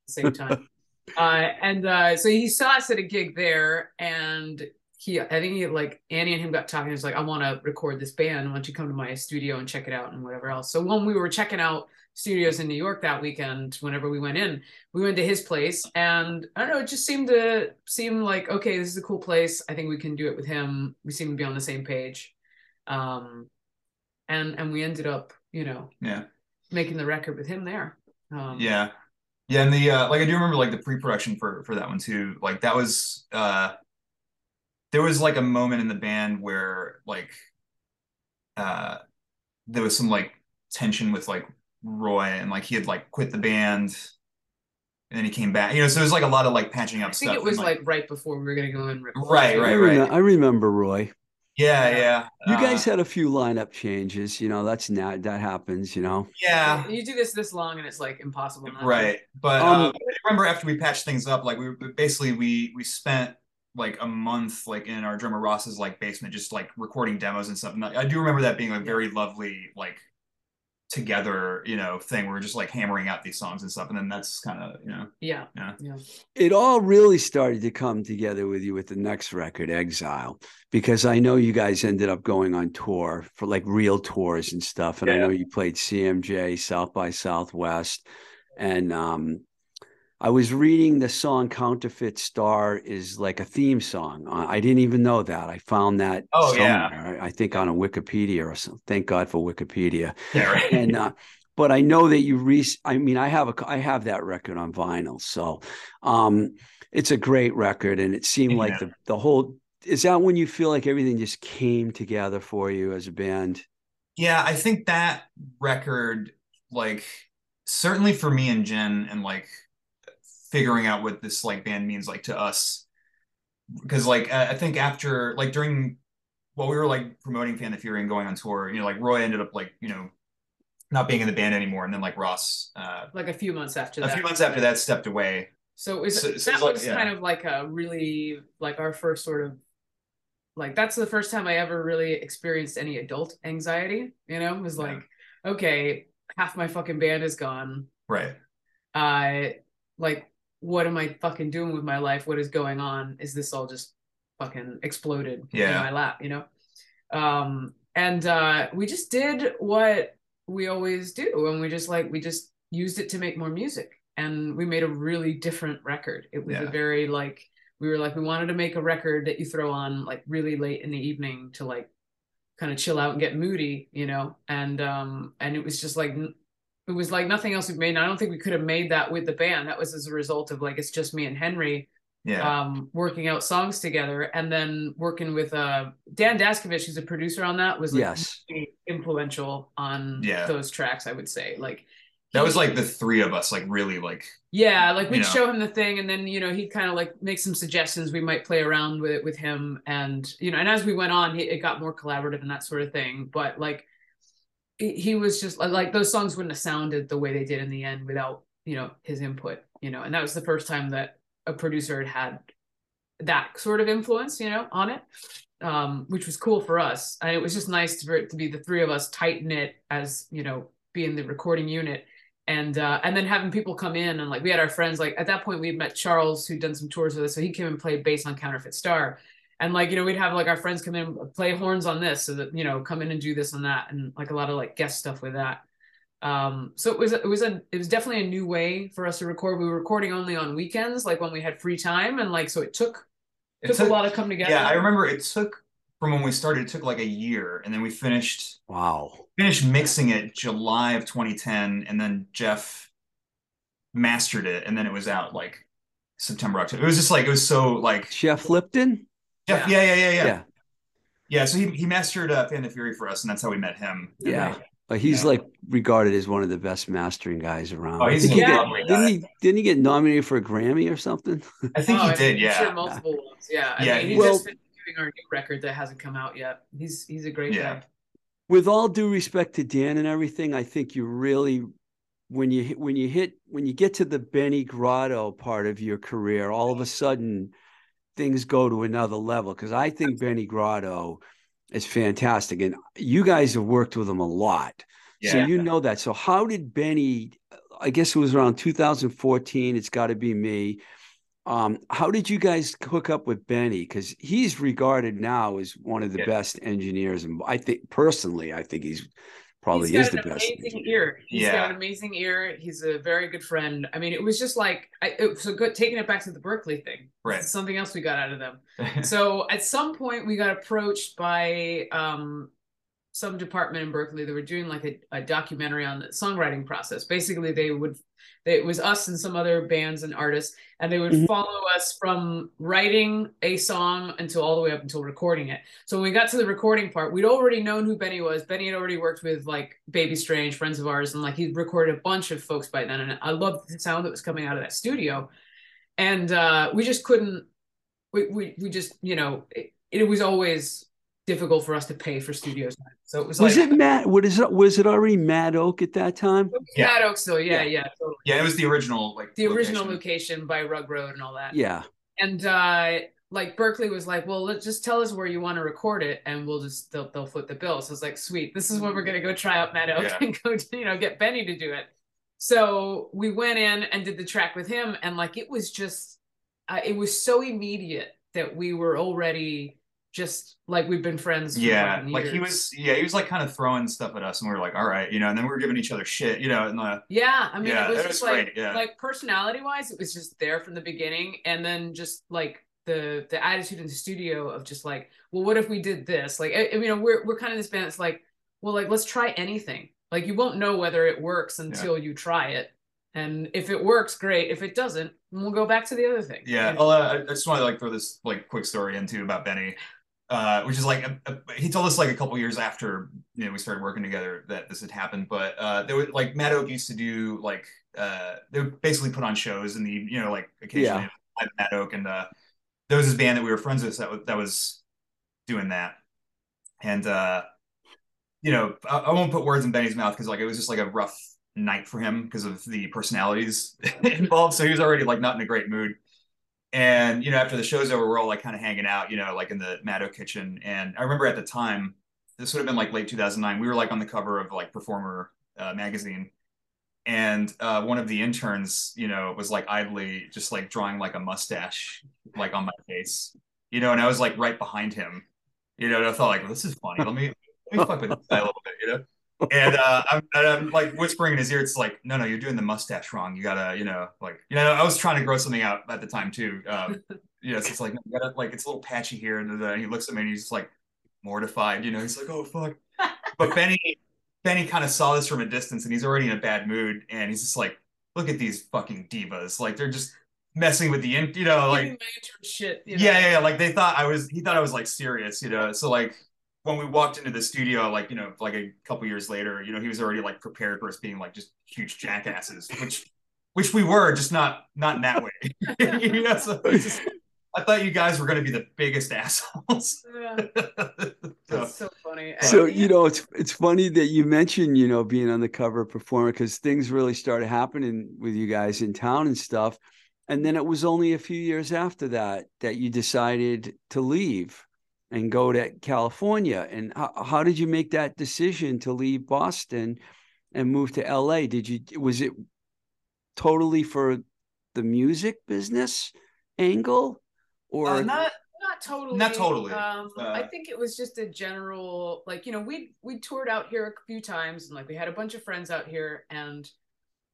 the same time. Uh and uh so he saw us at a gig there and he I think he like Annie and him got talking. He was like, I want to record this band. Why don't you come to my studio and check it out and whatever else. So when we were checking out studios in New York that weekend, whenever we went in, we went to his place and I don't know, it just seemed to seem like, okay, this is a cool place. I think we can do it with him. We seem to be on the same page. Um and and we ended up, you know, yeah. making the record with him there. Um Yeah. Yeah, and the uh like I do remember like the pre-production for for that one too. Like that was uh there was like a moment in the band where like uh there was some like tension with like Roy and like he had like quit the band and then he came back. You know, so there's like a lot of like patching up I think stuff. it was and, like, right before we were gonna go and record. Right, too. I, right, right. I remember Roy. yeah, Yeah. yeah. You Uh, guys had a few lineup changes. You know, that's not that happens. You know. yeah. You do this this long and it's like impossible. not to. Right. But Um, um, I remember after we patched things up, like we basically we we spent like a month like in our drummer Ross's like basement, just like recording demos and stuff. And I I do remember that being a very lovely like together, you know, thing. We are just like hammering out these songs and stuff. And then that's kind of, you know, Yeah. Yeah. Yeah. It all really started to come together with you with the next record, Exile, because I know you guys ended up going on tour for like real tours and stuff. And I know you played CMJ, South by Southwest. And um, I was reading the song Counterfeit Star is like a theme song. I didn't even know that. I found that Oh, yeah. I think on a Wikipedia or something. Thank God for Wikipedia yeah, right. and uh, but I know that you re. I mean, I have a I have that record on vinyl, so um, it's a great record, and it seemed like the the whole. Is that when you feel like everything just came together for you as a band? Yeah, I think that record, like, certainly for me and Jen, and like figuring out what this like band means like to us, because like I think after like during while we were like promoting Fan the Fury and going on tour, you know, like Roy ended up like you know not being in the band anymore, and then like Ross, uh, Like a few months after a that. few months after that, stepped away. So it was So- so that like- was yeah. kind of like a really like our first sort of like that's the first time I ever really experienced any adult anxiety. You know, it was Yeah. like, okay, half my fucking band is gone. Right. I like what am I fucking doing with my life? What is going on? Is this all just fucking exploded Yeah. in my lap, you know. Um, and uh, we just did what we always do, and we just like we just used it to make more music, and we made a really different record. It was a very like we were like we wanted to make a record that you throw on like really late in the evening to like kind of chill out and get moody, you know. And um, and it was just like it was like nothing else we've made. And I don't think we could have made that with the band. That was as a result of like it's just me and Henry Yeah. um, working out songs together, and then working with uh, Dan Daskovich, who's a producer on that, was like Yes. really influential on Yeah. those tracks. I would say like that was like the three of us, like really like yeah, like we'd you know. show him the thing, and then you know he'd kind of like make some suggestions. We might play around with it with him, and you know, and as we went on, it got more collaborative and that sort of thing. But like, he, was just like those songs wouldn't have sounded the way they did in the end without you know his input. You know, and that was the first time that a producer had had that sort of influence, you know, on it, um, which was cool for us. And it was just nice for it to be the three of us tight knit as you know, being the recording unit and uh, and then having people come in and like we had our friends like at that point we had met Charles who'd done some tours with us so he came and played bass on Counterfeit Star and like you know we'd have like our friends come in play horns on this so that you know come in and do this and that and like a lot of like guest stuff with that um so it was it was a it was definitely a new way for us to record we were recording only on weekends like when we had free time and like so it took it took, took- a lot to come together Yeah, I remember it took from when we started, it took like a year, and then we finished Wow. finished mixing it July of 2010, and then Jeff mastered it, and then it was out like September, October. It was just like it was so like jeff Lipton? Jeff, yeah, yeah, yeah, yeah. Yeah. Yeah, so he, he mastered uh, Fan the Fury for us, and that's how we met him. Yeah. then- Uh, he's Yeah. like regarded as one of the best mastering guys around. Oh, he's think a he Yeah. did, lovely didn't he didn't he get nominated for a Grammy or something? I think Oh, he I'm did, yeah. sure multiple ones yeah I Yeah, mean, he's well- just been doing our new record that hasn't come out yet he's he's a great Yeah. guy With all due respect to Dan and everything, I think you really when you hit- when you hit when you get to the Benny Grotto part of your career, all of a sudden things go to another level because I think Benny Grotto is fantastic and you guys have worked with him a lot. So you know that. So how did Benny? I guess it was around 2014. It's got to be me. Um, how did you guys hook up with Benny? Because he's regarded now as one of the Yeah. best engineers, and I think personally, I think he's probably He's is got the an best. amazing engineer. ear. He's got an amazing ear. He's a very good friend. I mean, it was just like I, it was good taking it back to the Berklee thing. Right. Something else we got out of them. so at some point we got approached by um some department in Berklee that were doing like a, a documentary on the songwriting process. Basically, they would they, it was us and some other bands and artists, and they would Mhm. follow us from writing a song until all the way up until recording it. So when we got to the recording part, we'd already known who Benny was. Benny had already worked with like Baby Strange, friends of ours, and like he'd recorded a bunch of folks by then. And I loved the sound that was coming out of that studio. And uh, we just couldn't, we, we, we just, you know, it, it was always difficult for us to pay for studio time. So it was, Was like, it Matt? What is it? Was it already Mad Oak at that time? Yeah. Mad Oak still, yeah, Yeah. yeah, totally. yeah, it was the original like The original location. location by Rugg Road and all that. Yeah. and uh like Berklee was like, well, let's just tell us where you want to record it, and we'll just they'll they'll foot the bill. So it's like, sweet, this is when we're gonna go try out Mad Oak Yeah. and go, to, you know, get Benny to do it. So we went in and did the track with him, and like it was just, uh, it was so immediate that we were already just like we've been friends. For Yeah, like he was. Yeah, he was like kind of throwing stuff at us, and we were like, "All right," you know. And then we were giving each other shit, you know. And uh, Yeah, I mean, Yeah, it was it just was like yeah. like personality wise, it was just there from the beginning, and then just like the the attitude in the studio of just like, well, what if we did this? Like, I, I mean, we're we're kind of this band. It's like, well, like let's try anything. Like you won't know whether it works until you try it, and if it works, great. If it doesn't, we'll go back to the other thing. yeah, You know? I'll, uh, I I just want to like throw this like quick story into about Benny, uh, which is like a, a- he told us like a couple years after you know we started working together that this had happened. But uh, there was like Mad Oak used to do like uh, they would basically put on shows in the you know like occasionally Yeah. live Mad Oak, and uh, there was this band that we were friends with that was, that was doing that, and uh, you know I, I won't put words in Benny's mouth because like it was just like a rough night for him because of the personalities involved. So he was already like not in a great mood. And you know, after the show's over, we're all like kind of hanging out, you know, like in the Mad Oak kitchen. And I remember at the time, this would have been like late 2009. We were like on the cover of like Performer uh, magazine, and uh, one of the interns, you know, was like idly just like drawing like a mustache like on my face. you know, and I was like right behind him, you know, and I thought like, well, this is funny. Let me let me fuck with this guy a little bit, you know. And uh, I'm, I'm like whispering in his ear. It's like, no, no, you're doing the mustache wrong. You gotta, you know, like, you know, I was trying to grow something out at the time too. Um, you know, so it's like, you gotta, like, it's a little patchy here, and then he looks at me and he's just like mortified. You know, he's like, oh fuck. But Benny, Benny kind of saw this from a distance, and he's already in a bad mood, and he's just like, look at these fucking divas. Like they're just messing with the, in- you know, like shit. You know? yeah, yeah, yeah. Like they thought I was, he thought I was like serious, you know. So like when we walked into the studio, like you know, like a couple years later, you know, he was already like prepared for us being like just huge jackasses, which, which we were, just not not in that way. you know, so just, I thought you guys were going to be the biggest assholes. Yeah, so, that's so funny. So you know, it's it's funny that you mentioned you know being on the cover performer because things really started happening with you guys in town and stuff, and then it was only a few years after that that you decided to leave and go to California. And how, how did you make that decision to leave Boston and move to LA? Did you was it totally for the music business angle, or uh, not not totally Not totally. um i Uh, think it was just a general like you know we we toured out here a few times and like we had a bunch of friends out here and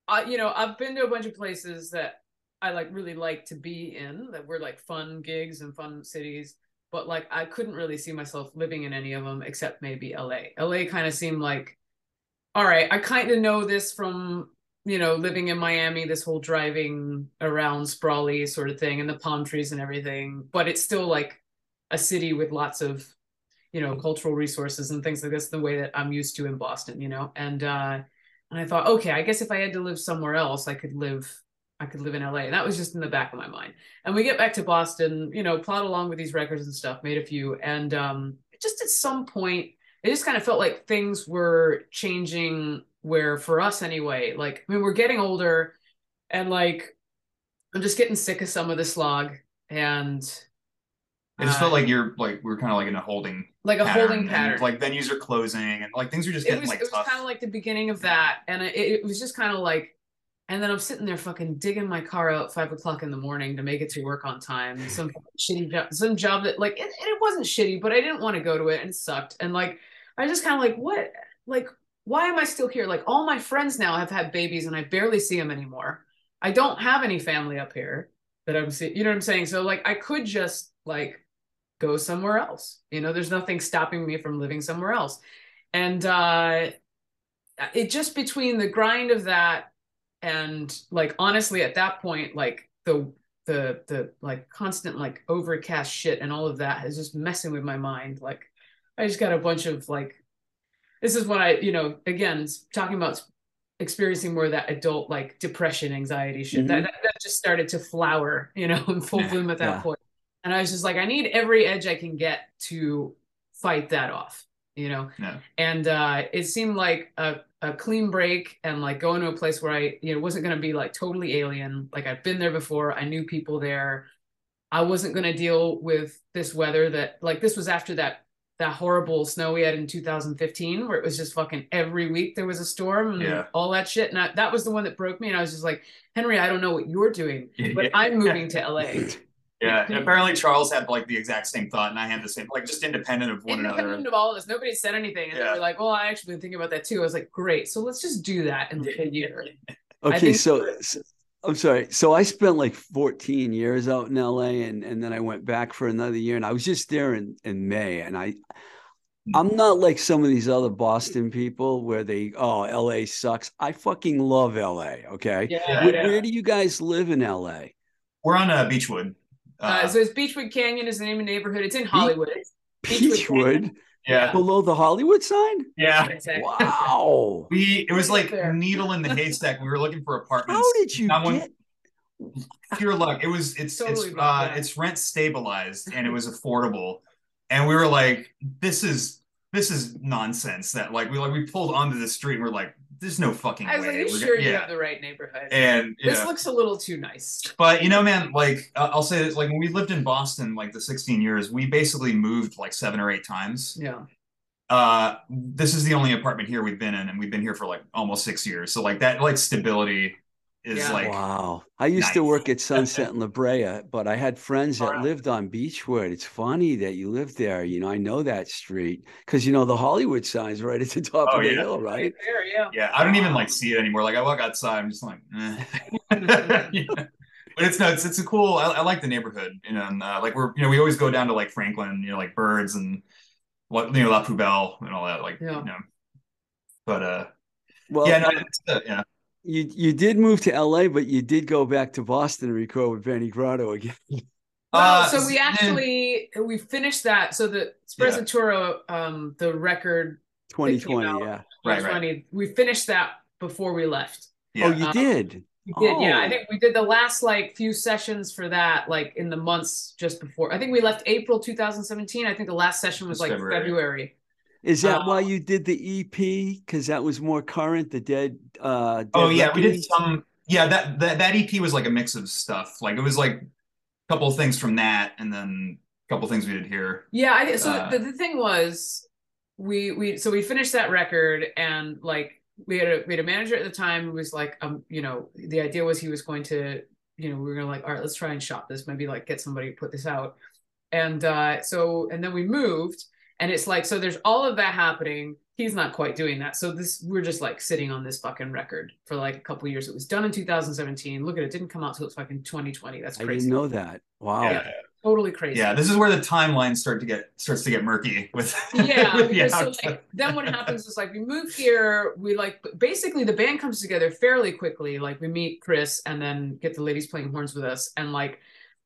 i you know i've been to a bunch of places that i like really like to be in that were like fun gigs and fun cities but like i couldn't really see myself living in any of them except maybe la la kind of seemed like all right i kind of know this from you know living in miami this whole driving around sprawly sort of thing and the palm trees and everything but it's still like a city with lots of you know cultural resources and things like this the way that i'm used to in boston you know? And uh and i thought okay i guess if i had to live somewhere else i could live i could live in la and that was just in the back of my mind. And we get back to boston you know plot along with these records and stuff made a few and um just at some point it just kind of felt like things were changing where for us anyway. Like i mean we're getting older and like i'm just getting sick of some of the slog and it just felt like you're like we are kind of like in a holding like a pattern, holding and, pattern. like venues are closing and like things are just it getting was, like it was tough. kind of like the beginning of that and it, it was just kind of like and then i'm sitting there fucking digging my car out at five o'clock in the morning to make it to work on time. Some shitty job some job that like it, it wasn't shitty but i didn't want to go to it and it sucked. And like i just kind of like what like why am i still here? Like all my friends now have had babies and i barely see them anymore. I don't have any family up here that i'm seeing you know what i'm saying? So like i could just like go somewhere else. You know there's nothing stopping me from living somewhere else. And uh it just between the grind of that and like honestly at that point like the the the like constant like overcast shit and all of that is just messing with my mind like i just got a bunch of like this is what i you know again talking about experiencing more of that adult like depression anxiety shit that, Mhm. that that just started to flower you know in full bloom at that yeah. point and i was just like i need every edge i can get to fight that off you know Yeah. and uh it seemed like a, a clean break and like going to a place where i you know wasn't going to be like totally alien. Like i've been there before. I knew people there. I wasn't going to deal with this weather that like this was after that that horrible snow we had in 2015 where it was just fucking every week there was a storm and Yeah. all that shit. And I, that was the one that broke me. And i was just like henry i don't know what you're doing but i'm moving to la Yeah, and apparently Charles had like the exact same thought, and I had the same, like just independent of one independent another. of all of us nobody said anything and they Yeah. were like well i actually been thinking about that too i was like great so let's just do that in like a year Okay, think- so, so I'm sorry. So I spent like 14 years out in LA and and then I went back for another year and I was just there in in May and I I'm not like some of these other Boston people where they oh LA sucks. I fucking love LA, okay? yeah, Where, yeah. where do you guys live in LA? We're on uh, Beachwood. Uh, Uh, so it's Beachwood Canyon is the name of the neighborhood. It's in Hollywood. Beachwood Beachwood yeah, below the Hollywood sign? yeah. Exactly. Wow. We it was like There. needle in the haystack. We were looking for apartments. How did you That one- get pure luck. It was it's Totally it's uh yeah. it's rent stabilized and it was affordable. And we were like, this is this is nonsense. That like we like we pulled onto the street and we're like, there's no fucking I was way. like, you We're sure gonna- you yeah. have the right neighborhood? And this looks a little too nice. But you know, man, like uh, I'll say this: like when we lived in Boston, like the 16 years, we basically moved like seven or eight times. Yeah. Uh, this is the only apartment here we've been in, and we've been here for like almost six years. So like that, like stability is Yeah. like Wow. I used to work at Sunset and La Brea, but I had friends that Wow. lived on Beachwood. It's funny that you lived there. You know, I know that street because, you know, the Hollywood sign's right at the top Oh, of the yeah. hill, right? There, yeah. yeah, I don't even like see it anymore. Like I walk outside, I'm just like, eh. Yeah. but it's no, it's it's a cool. I, I like the neighborhood, you know, and uh, like we're you know we always go down to like Franklin, you know, like Birds and what you know La Poubelle and all that, like Yeah. you know. But uh, Well, yeah, no, it's, uh, yeah. You you did move to LA, but you did go back to Boston to record with Benny Grotto again. Well, Uh, so we actually we finished that. So the Yeah. Sprezzatura, um, the record 2020, out. yeah. Right, right. we finished that before we left. yeah. Oh, you Um, did? We did, yeah. I Oh. think we did the last like few sessions for that, like in the months just before. I think we left April 2017. I think the last session was It's like February. February. Is that Uh, why you did the EP? Because that was more current, the Dead. Uh, Oh Dead yeah, we did some. Yeah, that, that that EP was like a mix of stuff. Like it was like a couple of things from that, and then a couple of things we did here. Yeah, I so Uh, the, the thing was we we so we finished that record and like we had a we had a manager at the time who was like um you know the idea was he was going to you know we were gonna like all right let's try and shop this maybe like get somebody to put this out and uh so and then we moved and it's like so there's all of that happening. He's not quite doing that. So this we're just like sitting on this fucking record for like a couple years. It was done in 2017 look at it. Didn't come out till it's fucking 2020 that's I crazy. didn't know that. Wow. Yeah. totally crazy. Yeah, this is where the timeline start to get starts to get murky with yeah with the so like then what happens is like we move here. We like basically the band comes together fairly quickly. Like we meet chris and then get the ladies playing horns with us. And like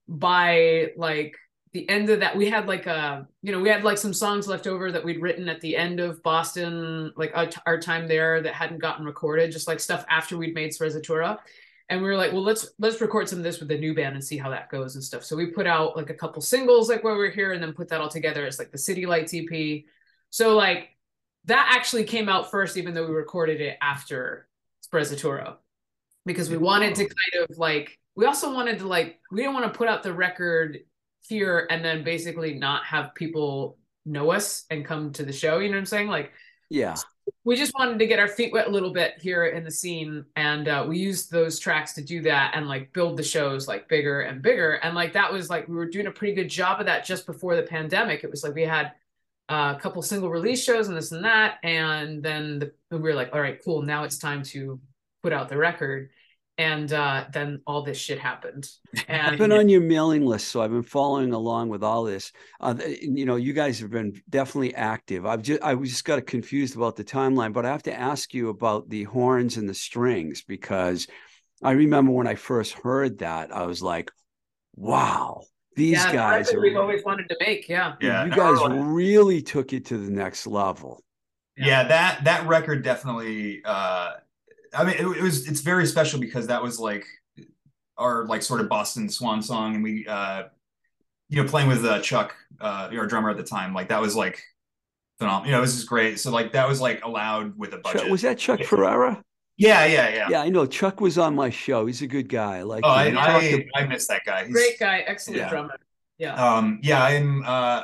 by like the end of that we had like a you know we had like some songs left over that we'd written at the end of boston like uh, our, our time there that hadn't gotten recorded just like stuff after we'd made Sprezzatura. and we were like well let's let's record some of this with the new band and see how that goes and stuff. So we put out like a couple singles like while we were here and then put that all together as like the city lights ep so like that actually came out first even though we recorded it after Sprezzatura because we wanted to kind of like we also wanted to like we didn't want to put out the record here and then basically not have people know us and come to the show you know what i'm saying? Like Yeah. we just wanted to get our feet wet a little bit here in the scene and uh, we used those tracks to do that and like build the shows like bigger and bigger and like that was like we were doing a pretty good job of that just before the pandemic. It was like we had uh, a couple single release shows and this and that and then the, we were like all right cool now it's time to put out the record and uh, then all this shit happened I've been on your mailing list, so I've been following along with all this. Uh, you know, you guys have been definitely active. I've just I was just got confused about the timeline, but I have to ask you about the horns and the strings because I remember when I first heard that, I was like, "Wow, these yeah, guys are." we've always wanted to make yeah yeah, you guys like- really took it to the next level. yeah that that record definitely uh i mean it, it was it's very special because that was like our like sort of boston swan song and we uh you know playing with uh chuck uh our drummer at the time like that was like phenomenal you know this is great so like that was like allowed with a budget Chuck, was that Chuck Yeah. Ferrera? yeah yeah yeah, Yeah, I know. Chuck was on my show. He's a good guy. Like oh him. I, We talked I i miss that guy He's- great guy excellent Yeah. drummer yeah um yeah i'm uh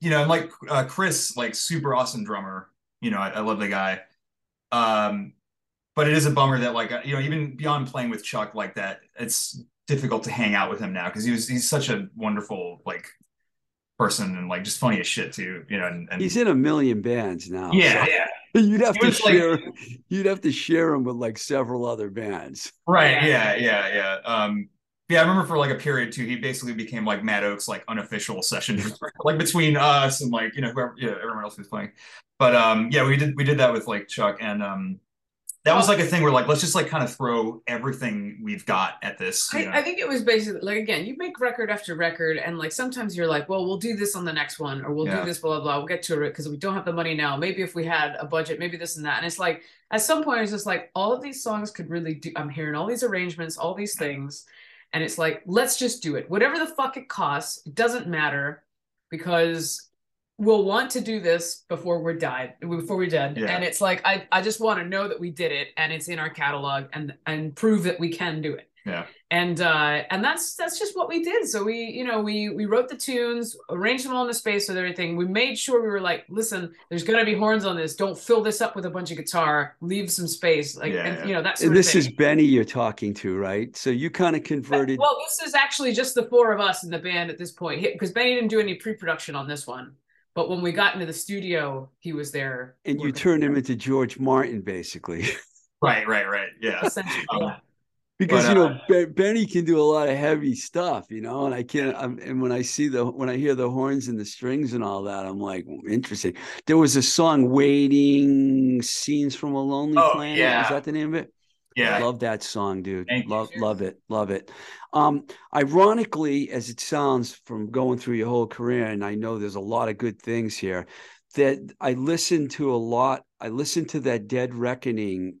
you know I'm like uh chris like super awesome drummer you know I, I love the guy um but it is a bummer that like uh, you know even beyond playing with chuck like that it's difficult to hang out with him now because he was he's such a wonderful like person and like just funny as shit too you know and, and He's in a million bands now. yeah so- yeah You'd have to was like- share. you'd have to share him with like several other bands. Right. Yeah. Yeah. Yeah. Yeah. Um, yeah. I remember for like a period too, he basically became like Mad Oak's like unofficial session, like between us and like, you know, whoever, yeah, everyone else who was playing. But um, yeah, we did, we did that with like Chuck and um, that was like a thing where like, let's just like kind of throw everything we've got at this. I, I think it was basically like again, you make record after record, and like sometimes you're like, well, we'll do this on the next one, or we'll Yeah. do this, blah blah blah. We'll get to it because we don't have the money now. Maybe if we had a budget, maybe this and that. And it's like at some point, it's just like all of these songs could really do. I'm hearing all these arrangements, all these things, and it's like let's just do it. Whatever the fuck it costs, it doesn't matter because we'll want to do this before we're died before we're dead Yeah. and it's like i i just want to know that we did it and it's in our catalog and and prove that we can do it Yeah. and uh and that's that's just what we did so we you know we we wrote the tunes arranged them all in the space with everything we made sure we were like listen there's gonna be horns on this don't fill this up with a bunch of guitar leave some space like Yeah, and yeah. you know that's And this is Benny you're talking to, right? So you kind of converted. well this is actually just the four of us in the band at this point because benny didn't do any pre-production on this one but when we got into the studio he was there and you working. turned him into George Martin, basically. Right, right, right. Yeah. essentially Um, because But, you uh, know ben, Benny can do a lot of heavy stuff, you know, and I can't. I'm, and when I see the when I hear the horns and the strings and all that, I'm like interesting. There was a song "Waiting Scenes from a Lonely Oh, Planet." yeah. Is that the name of it? Yeah. Love that song, dude. Thank you. love love it, love it. Um, ironically, as it sounds from going through your whole career, and I know there's a lot of good things here, that I listened to a lot. I listened to that Dead Reckoning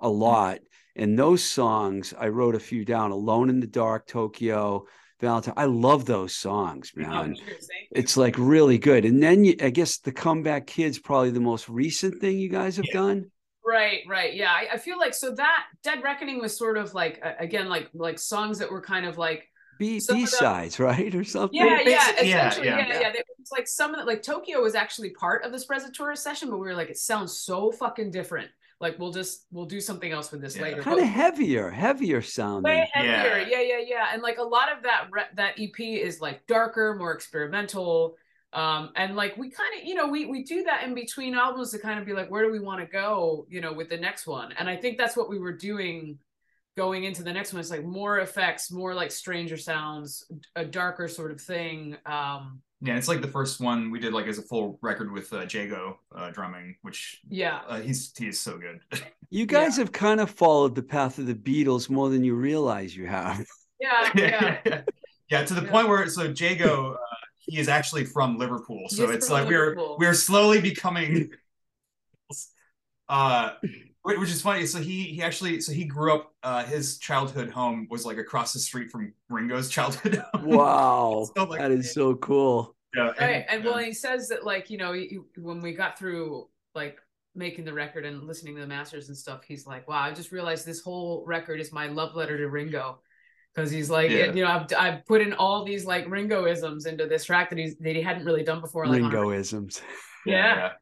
a Mm-hmm. lot, and those songs I wrote a few down. Alone in the Dark, Tokyo, Valentine. I love those songs, Oh, man. cheers. It's like really good. And then you, I guess the Comeback Kids probably the most recent thing you guys have Yeah. done. Right, right. Yeah. I, I feel like so that Dead Reckoning was sort of like uh, again like like songs that were kind of like B Some B sides, right, or something. yeah, yeah, basic- yeah, essentially, yeah. yeah, yeah. It was like some of the like Tokyo was actually part of this Sprezzatura session, but we were like, it sounds so fucking different. Like we'll just we'll do something else with this Yeah. later. kind of heavier, heavier sounding. way heavier. Yeah. Yeah, yeah, yeah. And like a lot of that re- that EP is like darker, more experimental. Um, and like we kind of, you know, we we do that in between albums to kind of be like, where do we want to go, you know, with the next one? And I think that's what we were doing going into the next one. It's like more effects, more like stranger sounds, a darker sort of thing. Um, Yeah, it's like the first one we did like as a full record with uh, Jago uh, drumming, which yeah. uh, he's he is so good. You guys have kind of followed the path of the Beatles more than you realize you have. Yeah, yeah. yeah, yeah, yeah. To the Yeah. point where so Jago, uh, he is actually from Liverpool, so it's from like we're we're slowly becoming. Uh, which is funny. So he he actually so he grew up. Uh, his childhood home was like across the street from Ringo's childhood home. Wow, So, like, that is so cool. Yeah, right and well uh, he says that like you know he, when we got through like making the record and listening to the masters and stuff he's like wow i just realized this whole record is my love letter to ringo because he's like Yeah. you know I've, I've put in all these like ringoisms into this track that he's that he hadn't really done before like on a- Ringoisms. yeah.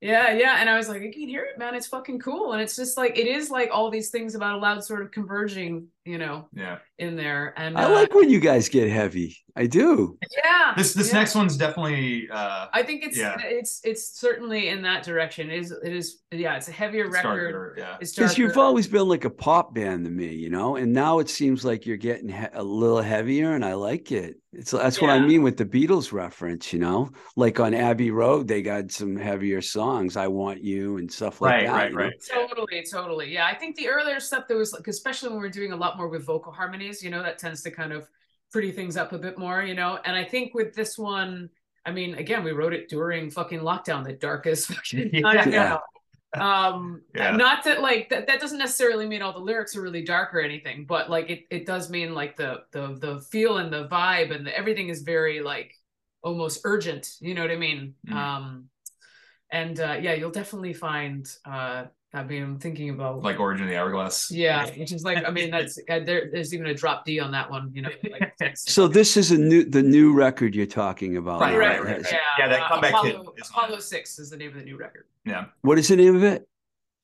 yeah yeah and i was like you can hear it man it's fucking cool and it's just like it is like all these things about a loud sort of converging you know yeah. in there and I uh, like when you guys get heavy. I do. yeah This this yeah. next one's definitely uh, I think it's Yeah. it's it's certainly in that direction. It is it is yeah, it's a heavier it's record. darker, Yeah. It's Because you've always been like a pop band to me, you know, and now it seems like you're getting he- a little heavier, and I like it. It's that's what I mean with the Beatles reference, you know, like on Abbey Road, they got some heavier songs, "I Want You" and stuff like Right, that. right, you know? right. Totally, totally. Yeah, I think the earlier stuff there was like, especially when we are doing a lot more with vocal harmonies, you know, that tends to kind of pretty things up a bit more, you know. And I think with this one, I mean, again, we wrote it during fucking lockdown, the darkest fucking Yeah. time. Yeah. Um, Yeah. not that like that, that doesn't necessarily mean all the lyrics are really dark or anything, but like it, it does mean like the the the feel and the vibe and the, everything is very like almost urgent. You know what I mean? Mhm. Um, and uh, yeah, you'll definitely find. Uh, I mean, I'm thinking about Like Origin of the Hourglass. yeah, which is like I mean that's uh, there. There's even a drop D on that one. You know, like, So this is a new the new record you're talking about. Right, right, right, right. Yeah, that Comeback Kid Apollo, is on Apollo. Six is the name of the new record. Yeah. What is the name of it?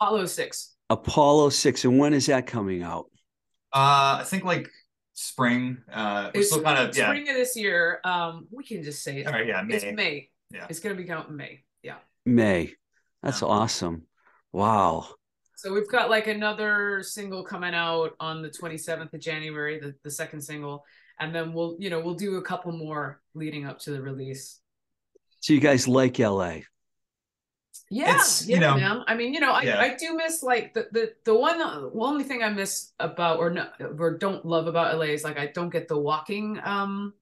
Apollo Six. Apollo Six, and when is that coming out? Uh, I think like spring. Uh, It's still kind of yeah. spring of this year. Um, we can just say it. All right, yeah, It's May. May. Yeah. It's gonna be out in May. Yeah. May. That's Yeah. awesome. Wow. So we've got like another single coming out on the 27th of January, the, the second single, and then we'll you know we'll do a couple more leading up to the release. So you guys like LA? Yeah, It's, yeah, you know- man. I mean, you know, I, Yeah. I do miss like the the the one the only thing I miss about or no or don't love about LA is like I don't get the walking um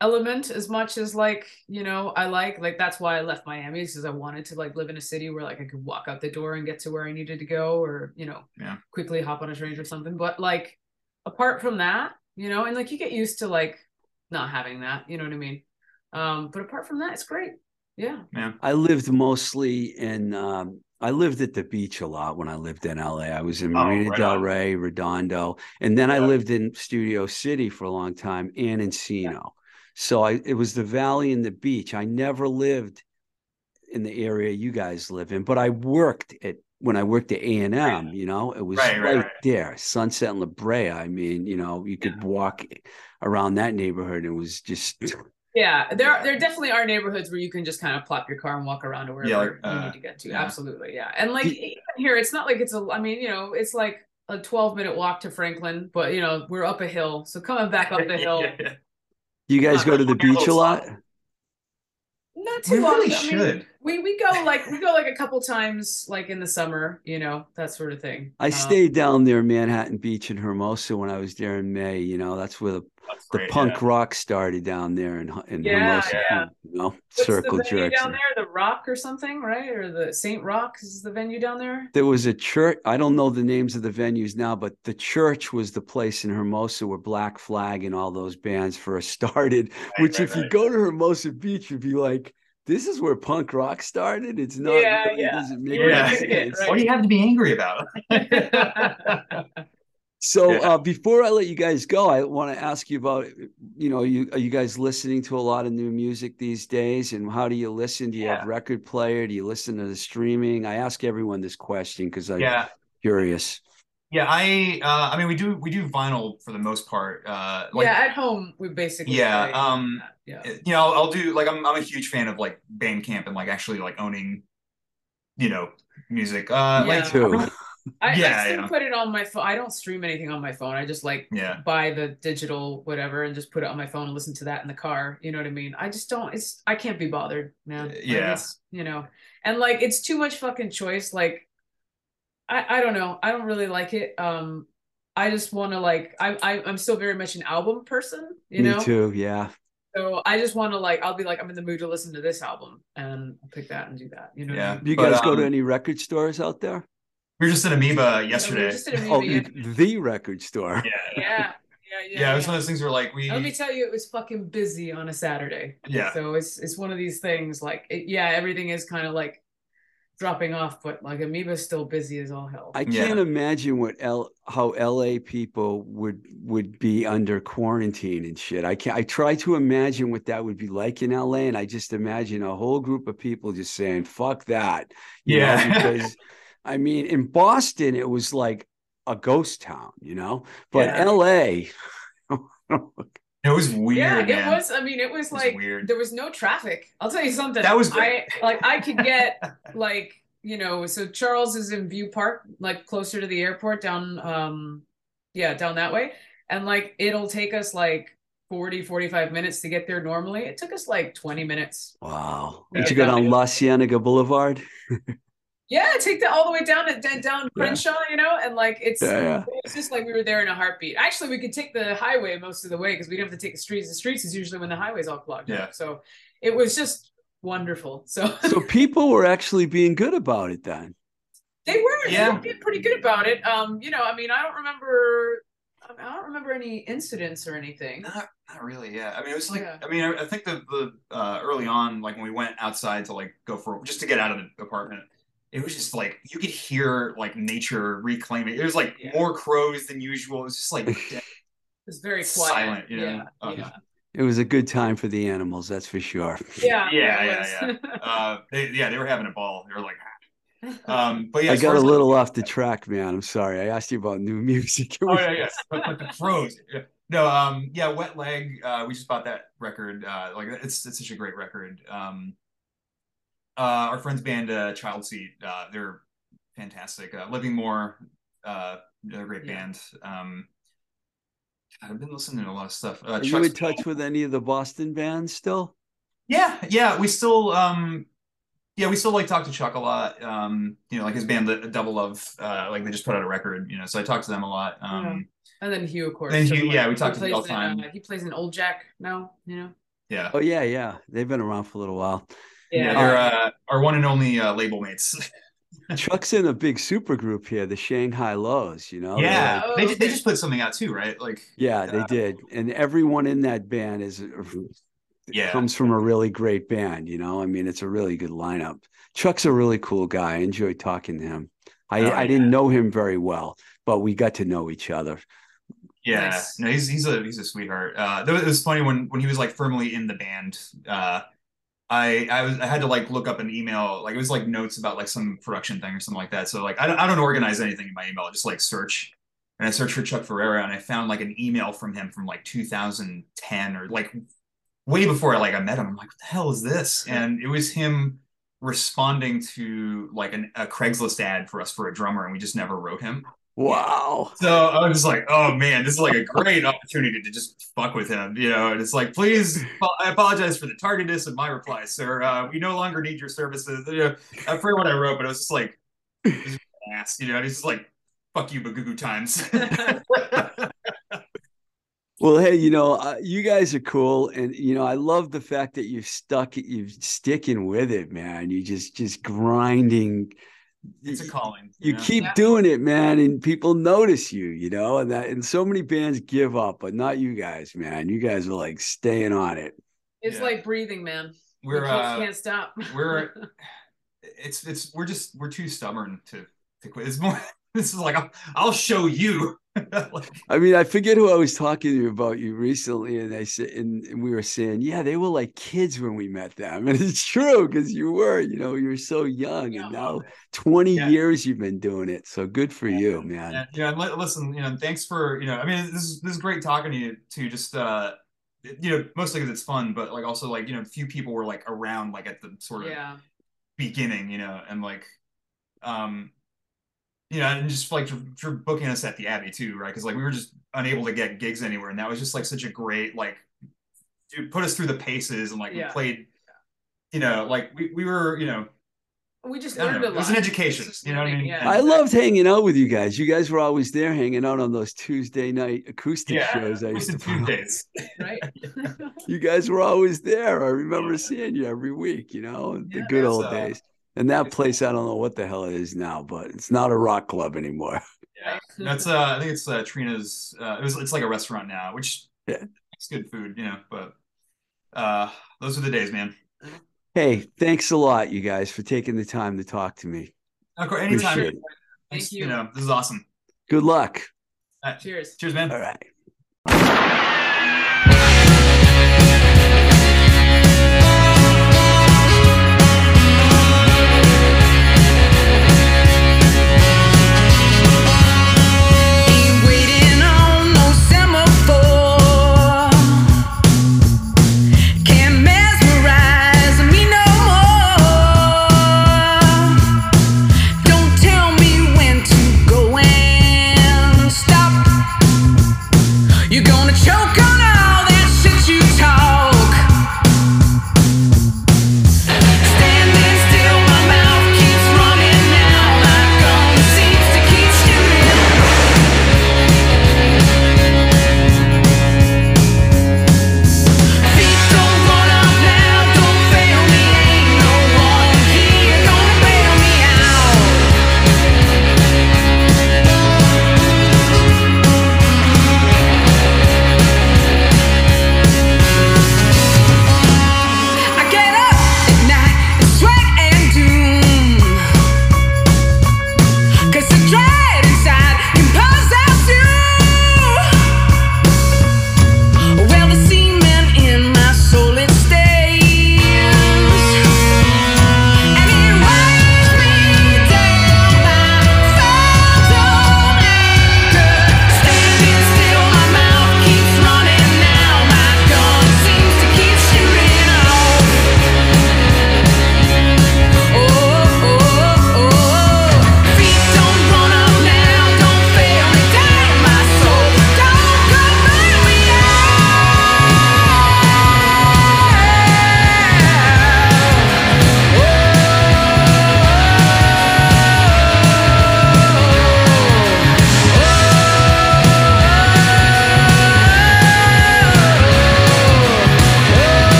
element as much as like you know I like like that's why I left Miami because I wanted to like live in a city where like I could walk out the door and get to where I needed to go or you know Yeah. quickly hop on a train or something. But like apart from that, you know, and like you get used to like not having that, you know what I mean? Um, but apart from that, it's great. Yeah. yeah I lived mostly in um, I lived at the beach a lot when I lived in LA. I was in Oh, Marina right Del. Rey, Redondo, and then I lived in Studio City for a long time and Encino. So I it was the valley and the beach. I never lived in the area you guys live in, but I worked at when I worked at A and M. You know, it was Right, right, right, right. there, Sunset and La Brea. I mean, you know, you could walk around that neighborhood. And it was just Yeah, there are, there definitely are neighborhoods where you can just kind of plop your car and walk around to wherever Yeah, like, you uh, need to get to. yeah. Absolutely, yeah. And like Do- even here, it's not like it's a. I mean, you know, it's like a twelve minute walk to Franklin, but you know, we're up a hill, so coming back up the hill, Yeah. you guys go to the beach a lot. not too We long. really I mean, should. We we go like we go like a couple times, like in the summer, you know, that sort of thing. I Um, stayed down there, Manhattan Beach in Hermosa, when I was there in May. You know, that's where the, That's the great, punk yeah. rock started down there in, in Yeah, Hermosa. yeah. You know, What's circle the venue jerks. down there? The Rock or something, right? Or the Saint Rock is the venue down there. There was a church. I don't know the names of the venues now, but the church was the place in Hermosa where Black Flag and all those bands first started. Right, which, right, if you go to Hermosa Beach, you'd be like, "This is where punk rock started." It's not. Yeah, it yeah. doesn't make You're any right, sense. right. What do you have to be angry about? So Yeah. uh, before I let you guys go, I want to ask you about, you know, you are you guys listening to a lot of new music these days, and how do you listen? Do you have Yeah. record player? Do you listen to the streaming? I ask everyone this question because I'm yeah. curious. Yeah, I uh I mean we do we do vinyl for the most part. Uh like yeah, at home we basically. Yeah, um, yeah. you know, I'll, I'll do like I'm I'm a huge fan of like Bandcamp and like actually like owning, you know, music. Uh like Too. I, Yeah, I still yeah. put it on my phone. I don't stream anything on my phone. I just like yeah. buy the digital whatever and just put it on my phone and listen to that in the car. You know what I mean? I just don't. It's I can't be bothered, man. Like, Yeah. it's, you know, and like it's too much fucking choice. Like, I I don't know. I don't really like it. Um, I just want to like I, I I'm still very much an album person. You Me know. Me too. Yeah. So I just want to like I'll be like I'm in the mood to listen to this album and I'll pick that and do that. You know. What I Yeah. mean? Do you But, guys go to um, any record stores out there? We were just in Amoeba Yeah, we were yesterday. just at a Oh, movie, the, the record store. yeah. yeah, yeah, yeah. Yeah, it was yeah. one of those things where like we Let me tell you, it was fucking busy on a Saturday. Yeah. So it's it's one of these things like it, yeah, everything is kind of like dropping off, but like Amoeba's still busy as all hell. I can't imagine what L how LA people would would be under quarantine and shit. I can't I try to imagine what that would be like in LA and I just imagine a whole group of people just saying fuck that. you know, Yeah. because I mean in Boston it was like a ghost town, you know. But Yeah. LA it was weird. yeah, it man. was. I mean, it was It was like weird. there was no traffic. I'll tell you something. That was I like I could get like you know. So Charles is in View Park, like closer to the airport, down um, yeah, down that way, and like it'll take us like 40, 45 minutes to get there. Normally, it took us like twenty minutes. Wow. Yeah, Did you go down La Cienega Boulevard? Yeah, take that all the way down to down- down Yeah. Crenshaw, you know, and like it's Yeah, yeah. it's just like we were there in a heartbeat. Actually, we could take the highway most of the way because we didn't have to take the streets. The streets is usually when the highway's all clogged Yeah. up. So it was just wonderful. So So people were actually being good about it then. they were they Yeah. were being pretty good about it. Um, you know, I mean, I don't remember I I don't remember any incidents or anything. Not, not really. Yeah. I mean, it was like, Yeah. I mean, I, I think the, the, uh, early on, like when we went outside to like go for, just to get out of the apartment, it was just like, you could hear like nature reclaiming. There was like Yeah. more crows than usual. It was just like It was very quiet. silent, you know? Yeah. Um, yeah. It was a good time for the animals, that's for sure. Yeah. Yeah, it yeah, uh, they, yeah, they were having a ball. They were like, um, but yeah, I got a as, like- little off the track, man. I'm sorry. I asked you about new music. Oh yeah, yeah. But, but the crows. Yeah. No, um, yeah, Wet Leg. Uh, we just bought that record. Uh, like it's it's such a great record. Um, uh, our friends band, uh, Child Seat. Uh, they're fantastic. Uh, Living More. Uh, they're a great Yeah. band. Um, I've been listening to a lot of stuff. Uh, Are you in touch with any of the Boston bands still? Yeah, yeah. We still, um, yeah, we still like talk to Chuck a lot. Um, you know, like his band, the Double Love. Uh, like they just put out a record. You know, so I talk to them a lot. Um, And then Hugh, of course. Then so, Hugh, like, yeah, we he talk to him plays all the in, time. uh, he plays in Old Jack now, you know. yeah. Oh yeah, yeah. They've been around for a little while. Yeah, they're uh, our one and only uh, label mates. Chuck's in a big super group here, the Shanghai Lows. You know? Yeah, like- they, they just put something out too, right? Like, yeah, they Uh, did, and everyone in that band is Yeah. comes from a really great band. You know, I mean, it's a really good lineup. Chuck's a really cool guy. I enjoyed talking to him. I, Oh, I didn't know him very well, but we got to know each other. Yeah, Nice. no, he's he's a he's a sweetheart. Uh, it was funny when when he was like firmly in the band. Uh, I I was I had to like look up an email, like it was like notes about like some production thing or something like that. So like I don't I don't organize anything in my email. I just like search, and I searched for Chuck Ferreira, and I found like an email from him from like 2010 or like way before I like I met him. I'm like, what the hell is this? And it was him responding to like an, a Craigslist ad for us for a drummer, and we just never wrote him. Wow. So I was just like, oh man, this is like a great opportunity to just fuck with him, you know. And it's like, please, I apologize for the tardiness of my reply, sir. Uh, we no longer need your services. You know, I forget what I wrote, but it was just like, ass, you know. And he's just like, fuck you, Bagugu times. Well, hey, you know, uh, you guys are cool, and you know, I love the fact that you've stuck, you're sticking with it, man. You just, just grinding. It's a calling. You know? keep Yeah. doing it, man, and people notice you. You know, and that, and so many bands give up, but not you guys, man. You guys are like staying on it. It's Yeah. like breathing, man. we're we can't, uh, can't stop. we're it's it's we're just we're too stubborn to to quit. It's more. This is like I'll, I'll show you. Like, I mean, I forget who I was talking to you about you recently, and I said, and, and we were saying, yeah, they were like kids when we met them, and it's true because you were, you know, you were so young, and now twenty Yeah. years you've been doing it, so good for you, man. Yeah, yeah. and li- Listen, you know, thanks for you know. I mean, this is this is great talking to you. To just uh, you know, mostly because it's fun, but like also like you know, few people were like around like at the sort of yeah. beginning, you know, and like, um, you know, and just like for, for booking us at the Abbey too, right? Because like we were just unable to get gigs anywhere, and that was just like such a great like, dude, put us through the paces, and like Yeah. we played, you know, like we we were, you know, We just learned know. a lot. It was an education, It's just you know what I mean? Yeah. I loved hanging out with you guys. You guys were always there, hanging out on those Tuesday night acoustic yeah, shows. I used to Twisted put. Tuesdays. right? You guys were always there. I remember seeing you every week. You know, the Yeah, good old uh, days. And that place, I don't know what the hell it is now, but it's not a rock club anymore. Yeah, that's uh, I think it's uh, Trina's. Uh, it was it's like a restaurant now, which Yeah. it's good food, you know. But uh, those are the days, man. Hey, thanks a lot, you guys, for taking the time to talk to me. Of course, anytime. Appreciate it. Thanks, you. You know, this is awesome. Good luck. Cheers. Cheers, man. All right.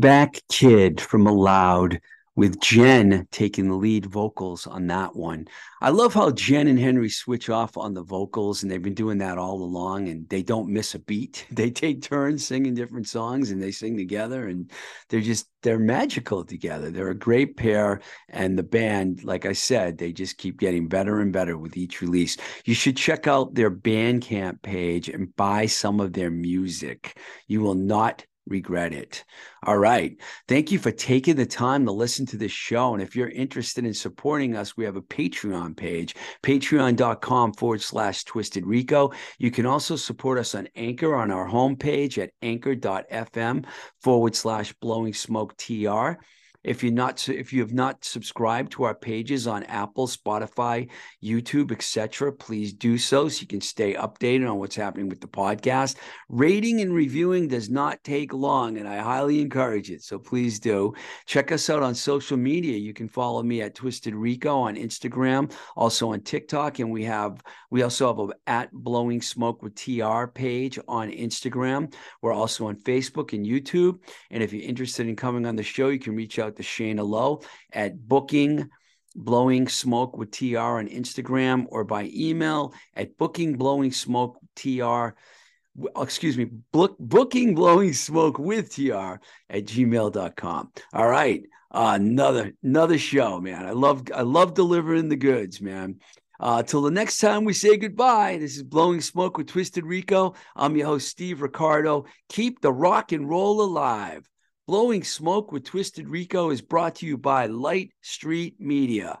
Comeback Kid from Aloud with Jen taking the lead vocals on that one. I love how Jen and Henry switch off on the vocals, and they've been doing that all along, and they don't miss a beat. They take turns singing different songs and they sing together, and they're just they're magical together. They're a great pair, and the band, like I said, they just keep getting better and better with each release. You should check out their Bandcamp page and buy some of their music. You will not regret it. All right. Thank you for taking the time to listen to this show. And if you're interested in supporting us, we have a Patreon page, patreon.com forward slash twisted rico. You can also support us on Anchor on our homepage at anchor.fm forward slash blowing smoke TR. If you're not, if you have not subscribed to our pages on Apple, Spotify, YouTube, etc., please do so so you can stay updated on what's happening with the podcast. Rating and reviewing does not take long, and I highly encourage it. So please do check us out on social media. You can follow me at Twisted Rico on Instagram, also on TikTok, and we have we also have a at Blowing Smoke with TR page on Instagram. We're also on Facebook and YouTube. And if you're interested in coming on the show, you can reach out to Shayna Lowe at booking blowing smoke with tr on instagram or by email at booking blowing smoke tr excuse me book, booking blowing smoke with tr at gmail.com all right uh, another another show man i love i love delivering the goods man uh, till the next time we say goodbye, this is Blowing Smoke with Twisted Rico. I'm your host, Steve Ricardo. Keep the rock and roll alive. Blowing Smoke with Twisted Rico is brought to you by Light Street Media.